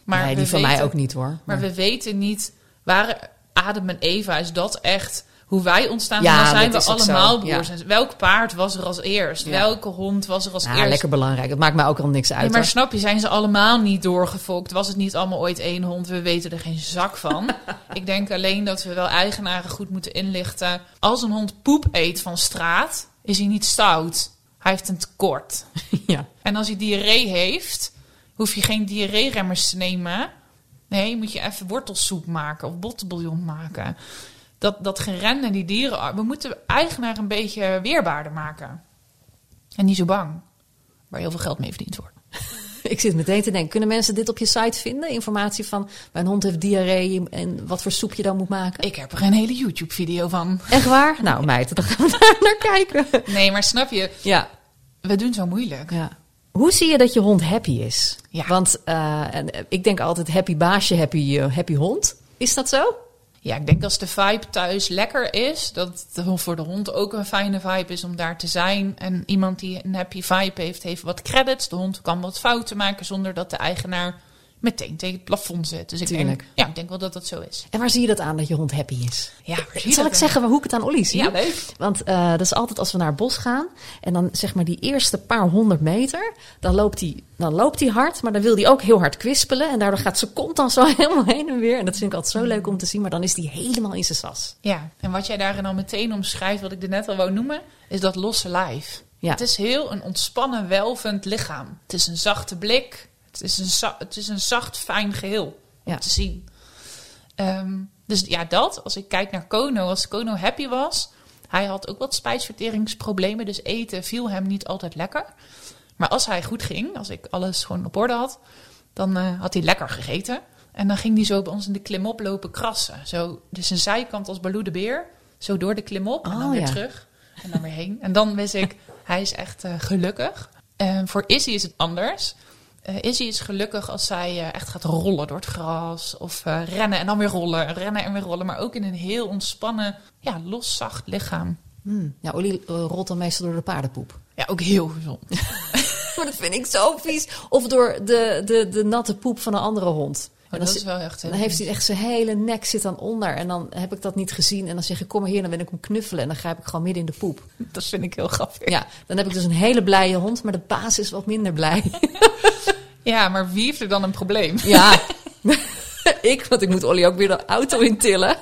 Maar nee, we die van mij ook niet hoor. Maar we weten niet, waar Adam en Eva, is dat echt hoe wij ontstaan Ja, zijn? Dan zijn we allemaal broers. Welk paard was er als eerst? Ja. Welke hond was er als Ja, eerst? lekker belangrijk. Het maakt mij ook al niks uit. Nee, maar hoor. snap je, zijn ze allemaal niet doorgefokt? Was het niet allemaal ooit één hond? We weten er geen zak van. [LAUGHS] ik denk alleen dat we wel eigenaren goed moeten inlichten. Als een hond poep eet van straat, is hij niet stout. Hij heeft een tekort. [LAUGHS] ja. En als hij diarree heeft, hoef je geen diarree-remmers te nemen. Nee, moet je even wortelsoep maken of bottenbouillon maken. Dat, dat geren en die dieren... We moeten eigenaar een beetje weerbaarder maken. En niet zo bang. Waar heel veel geld mee verdiend wordt. [LAUGHS] Ik zit meteen te denken, kunnen mensen dit op je site vinden? Informatie van, mijn hond heeft diarree en wat voor soep je dan moet maken? Ik heb er een hele YouTube-video van. Echt waar? Nou meid, dan gaan we daar naar kijken. Nee, maar snap je? Ja, We doen zo moeilijk. ja. Hoe zie je dat je hond happy is? Ja. Want eh, en, eh, ik denk altijd happy baasje, happy, eh, happy hond. Is dat zo? Ja, ik denk als de vibe thuis lekker is, dat het voor de hond ook een fijne vibe is om daar te zijn. En iemand die een happy vibe heeft, heeft wat credits. De hond kan wat fouten maken zonder dat de eigenaar meteen tegen het plafond zit. Dus ik denk, ja, ik denk wel dat dat zo is. En waar zie je dat aan dat je hond happy is? Ja, waar [LAUGHS] zie je Zal ik aan? zeggen hoe ik het aan Olly zie? Ja, leuk. Want eh, dat is altijd als we naar het bos gaan. En dan zeg maar die eerste paar honderd meter. Dan loopt hij dan loopt hij hard. Maar dan wil hij ook heel hard kwispelen. En daardoor gaat zijn kont dan zo [LAUGHS] helemaal heen en weer. En dat vind ik altijd zo leuk om te zien. Maar dan is hij helemaal in zijn sas. Ja, en wat jij daarin al meteen omschrijft, wat ik er net al wou noemen, is dat losse lijf. Ja. Het is heel een ontspannen, welvend lichaam. Het is een zachte blik. Het is een, het is een zacht, fijn geheel Ja. te zien. Ehm, dus ja, dat. Als ik kijk naar Kono, als Kono happy was, hij had ook wat spijsverteringsproblemen. Dus eten viel hem niet altijd lekker. Maar als hij goed ging, als ik alles gewoon op orde had, dan eh, had hij lekker gegeten. En dan ging hij zo bij ons in de klimop lopen krassen. Zo, dus een zijkant als Baloo de Beer. Zo door de klimop en dan Oh, weer ja. terug. En dan weer heen. En dan wist ik, hij is echt eh, gelukkig. En voor Izzy is het anders. Eh, Izzy is gelukkig als zij eh, echt gaat rollen door het gras. Of eh, rennen en dan weer rollen. Rennen en weer rollen. Maar ook in een heel ontspannen, ja, los, zacht lichaam. Hmm. Ja, Olly eh, rolt dan meestal door de paardenpoep. Ja, ook heel gezond. [LAUGHS] maar dat vind ik zo vies. Of door de, de, de natte poep van een andere hond. En dat dan is wel echt Dan heeft hij echt zijn hele nek zit dan onder. En dan heb ik dat niet gezien. En dan zeg ik, kom maar hier, dan wil ik hem knuffelen. En dan grijp ik gewoon midden in de poep. [LAUGHS] Dat vind ik heel grappig. Ja, dan heb ik dus een hele blije hond, maar de baas is wat minder blij. [LAUGHS] Ja, maar wie heeft er dan een probleem? [LAUGHS] Ja, ik, want ik moet Olly ook weer de auto intillen.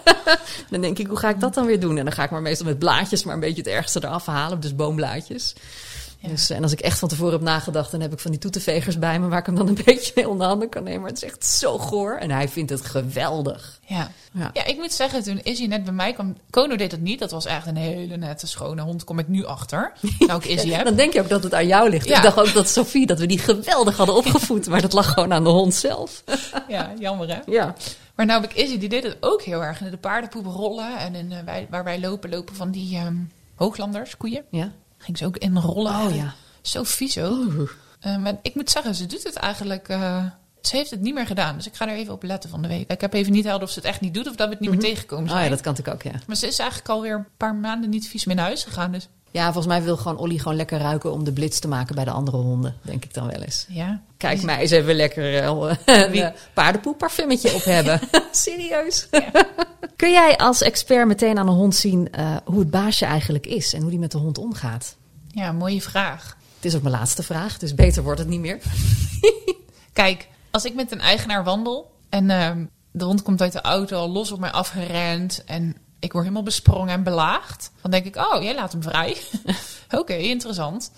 dan denk ik, hoe ga ik dat dan weer doen? En dan ga ik maar meestal met blaadjes, maar een beetje het ergste eraf halen. Dus boomblaadjes. Ja. Dus, en als ik echt van tevoren heb nagedacht, dan heb ik van die toetenvegers bij me... waar ik hem dan een [LAUGHS] beetje mee onder handen kan nemen. Maar het is echt zo goor. En hij vindt het geweldig. Ja. Ja. Ja, ik moet zeggen, toen Izzy net bij mij kwam... Kono deed dat niet. Dat was echt een hele nette, schone hond. Kom ik nu achter. [LAUGHS] Nou, ik Izzy heb. Dan denk je ook dat het aan jou ligt. Ja. Ik dacht ook dat Sophie, dat we die geweldig hadden opgevoed. Maar dat lag gewoon aan de hond zelf. [LAUGHS] Ja, jammer hè. Ja. Maar nou heb ik Izzy, die deed het ook heel erg. In de paardenpoep rollen. En in, eh, wij, waar wij lopen, lopen van die ehm, hooglanders, koeien. Ja. Ging ze ook in rollen. Oh ja. Zo vies ook. Eh, maar ik moet zeggen, ze doet het eigenlijk... eh, ze heeft het niet meer gedaan. Dus ik ga er even op letten van de week. Ik heb even niet helder of ze het echt niet doet... of dat we het niet meer tegenkomen Oh zijn. ja, dat kan natuurlijk ook, ja. Maar ze is eigenlijk alweer een paar maanden niet vies meer naar huis gegaan. Dus Ja, volgens mij wil gewoon Olly gewoon lekker ruiken om de blitz te maken bij de andere honden. Denk ik dan wel eens. ja. Kijk mij eens even lekker eh, een eh, paardenpoepparfummetje op hebben. [LAUGHS] Serieus. Kun jij als expert meteen aan een hond zien eh, hoe het baasje eigenlijk is en hoe die met de hond omgaat? Ja, mooie vraag. Het is ook mijn laatste vraag, dus beter wordt het niet meer. [LAUGHS] Kijk, als ik met een eigenaar wandel en ehm, de hond komt uit de auto al los op mij afgerend en ik word helemaal besprongen en belaagd, dan denk ik, oh, jij laat hem vrij. [LAUGHS] Oké, interessant.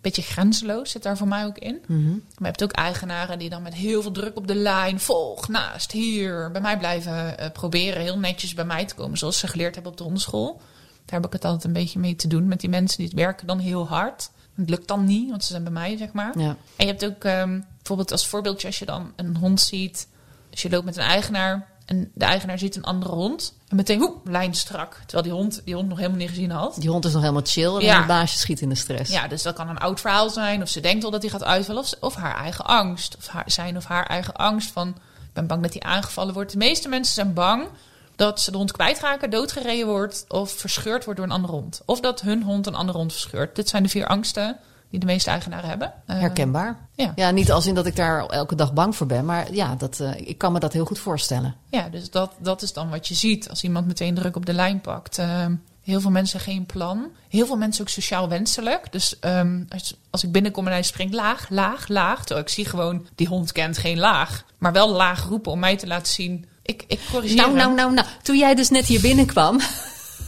Beetje grenzeloos zit daar voor mij ook in. Maar je hebt ook eigenaren die dan met heel veel druk op de lijn, volg, naast, hier, bij mij blijven eh, proberen heel netjes bij mij te komen, zoals ze geleerd hebben op de hondenschool. Daar heb ik het altijd een beetje mee te doen met die mensen die werken dan heel hard. Het lukt dan niet, want ze zijn bij mij, zeg maar. Ja. En je hebt ook ehm, bijvoorbeeld als voorbeeldje als je dan een hond ziet. Als je loopt met een eigenaar en de eigenaar ziet een andere hond. En meteen, hoe, lijn strak. Terwijl die hond die hond nog helemaal niet gezien had. Die hond is nog helemaal chill en Ja. het baasje schiet in de stress. Ja, dus dat kan een oud verhaal zijn. Of ze denkt al dat hij gaat uitvallen. Of, ze- of haar eigen angst. Of haar, zijn of haar eigen angst van... Ik ben bang dat hij aangevallen wordt. De meeste mensen zijn bang dat ze de hond kwijtraken, doodgereden wordt... of verscheurd wordt door een andere hond. Of dat hun hond een andere hond verscheurt. Dit zijn de vier angsten die de meeste eigenaren hebben. Eh, Herkenbaar. Ja. Ja, niet als in dat ik daar elke dag bang voor ben, maar ja, dat, eh, ik kan me dat heel goed voorstellen. Ja, dus dat, dat is dan wat je ziet als iemand meteen druk op de lijn pakt. Ehm, heel veel mensen geen plan. Heel veel mensen ook sociaal wenselijk. Dus ehm, als, als ik binnenkom en hij springt laag, laag, laag. Terwijl ik zie gewoon, die hond kent geen laag. Maar wel laag roepen om mij te laten zien. Ik, ik corrigeer Nou, hem. nou, nou, nou. Toen jij dus net hier binnenkwam.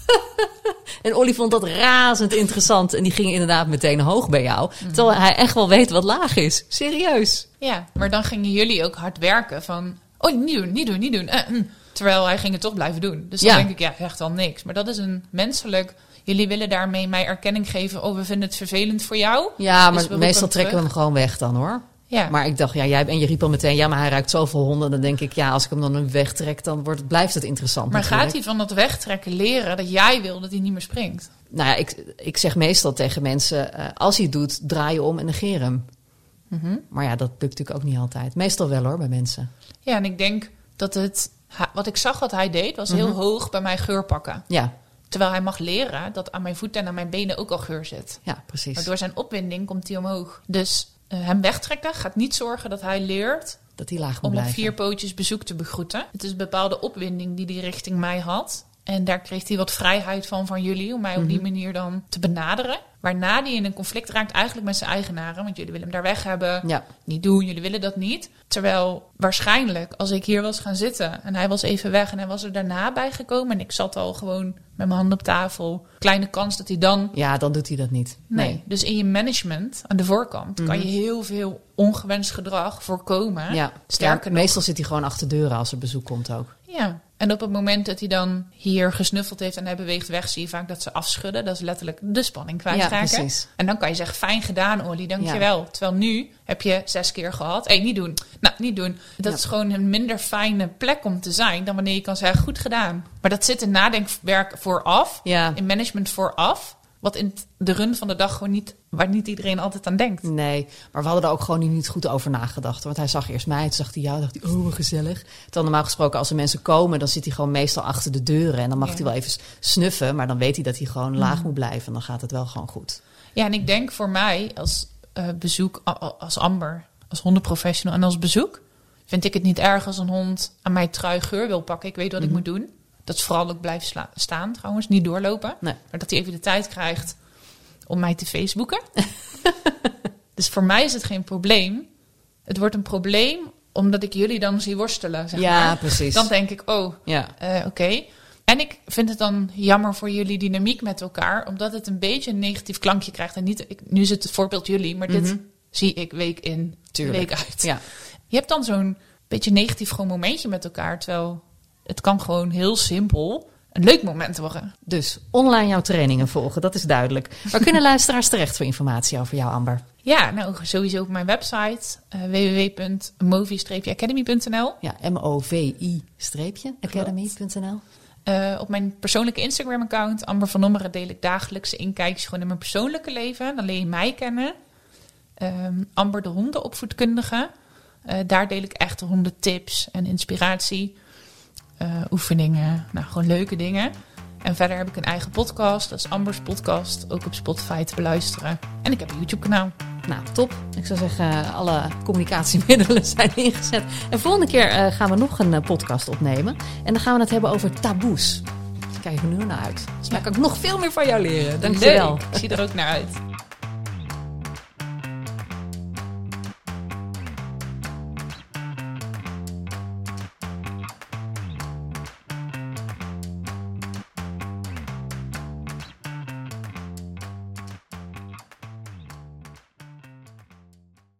[LAUGHS] en Olly vond dat razend interessant. En die ging inderdaad meteen hoog bij jou. Terwijl hij echt wel weet wat laag is. Serieus. Ja, maar dan gingen jullie ook hard werken van... Oh, niet doen, niet doen, niet doen. Eh, mm. Terwijl hij ging het toch blijven doen. Dus dan Ja. denk ik, ja, echt al niks. Maar dat is een menselijk... Jullie willen daarmee mij erkenning geven. Oh, we vinden het vervelend voor jou. Ja, Dus maar meestal trekken we hem gewoon weg dan hoor. Ja. Maar ik dacht, ja, jij en je riep al meteen, ja, maar hij ruikt zoveel honden. Dan denk ik, ja, als ik hem dan wegtrek, dan wordt, blijft het interessant. Maar natuurlijk. gaat hij van dat wegtrekken leren dat jij wil dat hij niet meer springt? Nou ja, ik, ik zeg meestal tegen mensen, eh, als hij het doet, draai je om en negeer hem. Mhm. Maar ja, dat lukt natuurlijk ook niet altijd. Meestal wel hoor, bij mensen. Ja, en ik denk dat het... Wat ik zag wat hij deed, was heel hoog bij mij geur pakken. Ja, Terwijl hij mag leren dat aan mijn voeten en aan mijn benen ook al geur zit. ja, precies. Maar door zijn opwinding komt hij omhoog. Dus hem wegtrekken gaat niet zorgen dat hij leert Dat hij laag moet om op vier pootjes bezoek te begroeten. Het is een bepaalde opwinding die hij richting mij had. En daar kreeg hij wat vrijheid van van jullie om mij op die Mhm. manier dan te benaderen. Waarna hij in een conflict raakt eigenlijk met zijn eigenaren. Want jullie willen hem daar weg hebben. Ja, Niet doen, jullie willen dat niet. Terwijl waarschijnlijk als ik hier was gaan zitten en hij was even weg en hij was er daarna bijgekomen. En ik zat al gewoon met mijn handen op tafel. Kleine kans dat hij dan ja, dan doet hij dat niet. Nee. Dus in je management aan de voorkant kan je heel veel ongewenst gedrag voorkomen. Mhm. Ja, Sterker ja, meestal zit hij gewoon achter deuren als er bezoek komt ook. Ja. En op het moment dat hij dan hier gesnuffeld heeft en hij beweegt weg, zie je vaak dat ze afschudden. Dat is letterlijk de spanning kwijtraken. Ja, precies. En dan kan je zeggen, fijn gedaan Olly, dankjewel. Terwijl nu heb je zes keer gehad. Hé, niet doen. Nou, niet doen. Dat Ja. is gewoon een minder fijne plek om te zijn dan wanneer je kan zeggen, goed gedaan. Maar dat zit in nadenkwerk vooraf, Ja, in management vooraf. Wat in de run van de dag gewoon niet, waar niet iedereen altijd aan denkt. nee. Maar we hadden er ook gewoon niet goed over nagedacht. Want hij zag eerst mij, toen zag hij jou, dacht hij, oh, gezellig. Terwijl normaal gesproken, als er mensen komen, dan zit hij gewoon meestal achter de deuren. En dan mag Ja. hij wel even snuffen, maar dan weet hij dat hij gewoon laag Mhm. moet blijven. En dan gaat het wel gewoon goed. Ja, en ik denk voor mij, als eh, bezoek als Amber, als hondenprofessional en als bezoek, vind ik het niet erg als een hond aan mij trui geur wil pakken. Ik weet wat ik moet doen. Dat vooral ook sla- staan trouwens, niet doorlopen. Nee. Maar dat hij even de tijd krijgt om mij te Facebooken. [LAUGHS] dus voor mij is het geen probleem. Het wordt een probleem omdat ik jullie dan zie worstelen. Zeg Ja, maar. precies. Dan denk ik, oh, Ja. eh, oké. En ik vind het dan jammer voor jullie dynamiek met elkaar, omdat het een beetje een negatief klankje krijgt. En niet, ik, nu is het het voorbeeld jullie, maar dit zie ik week in, Tuurlijk. week uit. Ja. Je hebt dan zo'n beetje negatief gewoon momentje met elkaar, terwijl het kan gewoon heel simpel een leuk moment worden. Dus online jouw trainingen volgen, dat is duidelijk. Waar kunnen [LAUGHS] luisteraars terecht voor informatie over jou, Amber? Ja, nou sowieso op mijn website uh, www.movie-academy.nl. Ja, M-O-V-I-academy.nl. Uh, op mijn persoonlijke Instagram-account, Amber van Nommeren, deel ik dagelijkse inkijkjes gewoon in mijn persoonlijke leven. Dan leer je mij kennen. Um, Amber de hondenopvoedkundige. Uh, daar deel ik echt hondentips en inspiratie. Uh, oefeningen, nou gewoon leuke dingen. En verder heb ik een eigen podcast, dat is Ambers Podcast, ook op Spotify te beluisteren. En ik heb een YouTube-kanaal. Nou, top. Ik zou zeggen, alle communicatiemiddelen [LAUGHS] zijn ingezet. En volgende keer uh, gaan we nog een uh, podcast opnemen. En dan gaan we het hebben over taboes. Daar kijk ik er nu naar uit. Dus daar kan ik nog veel meer van jou leren. Dank je wel. Ik zie er ook naar uit.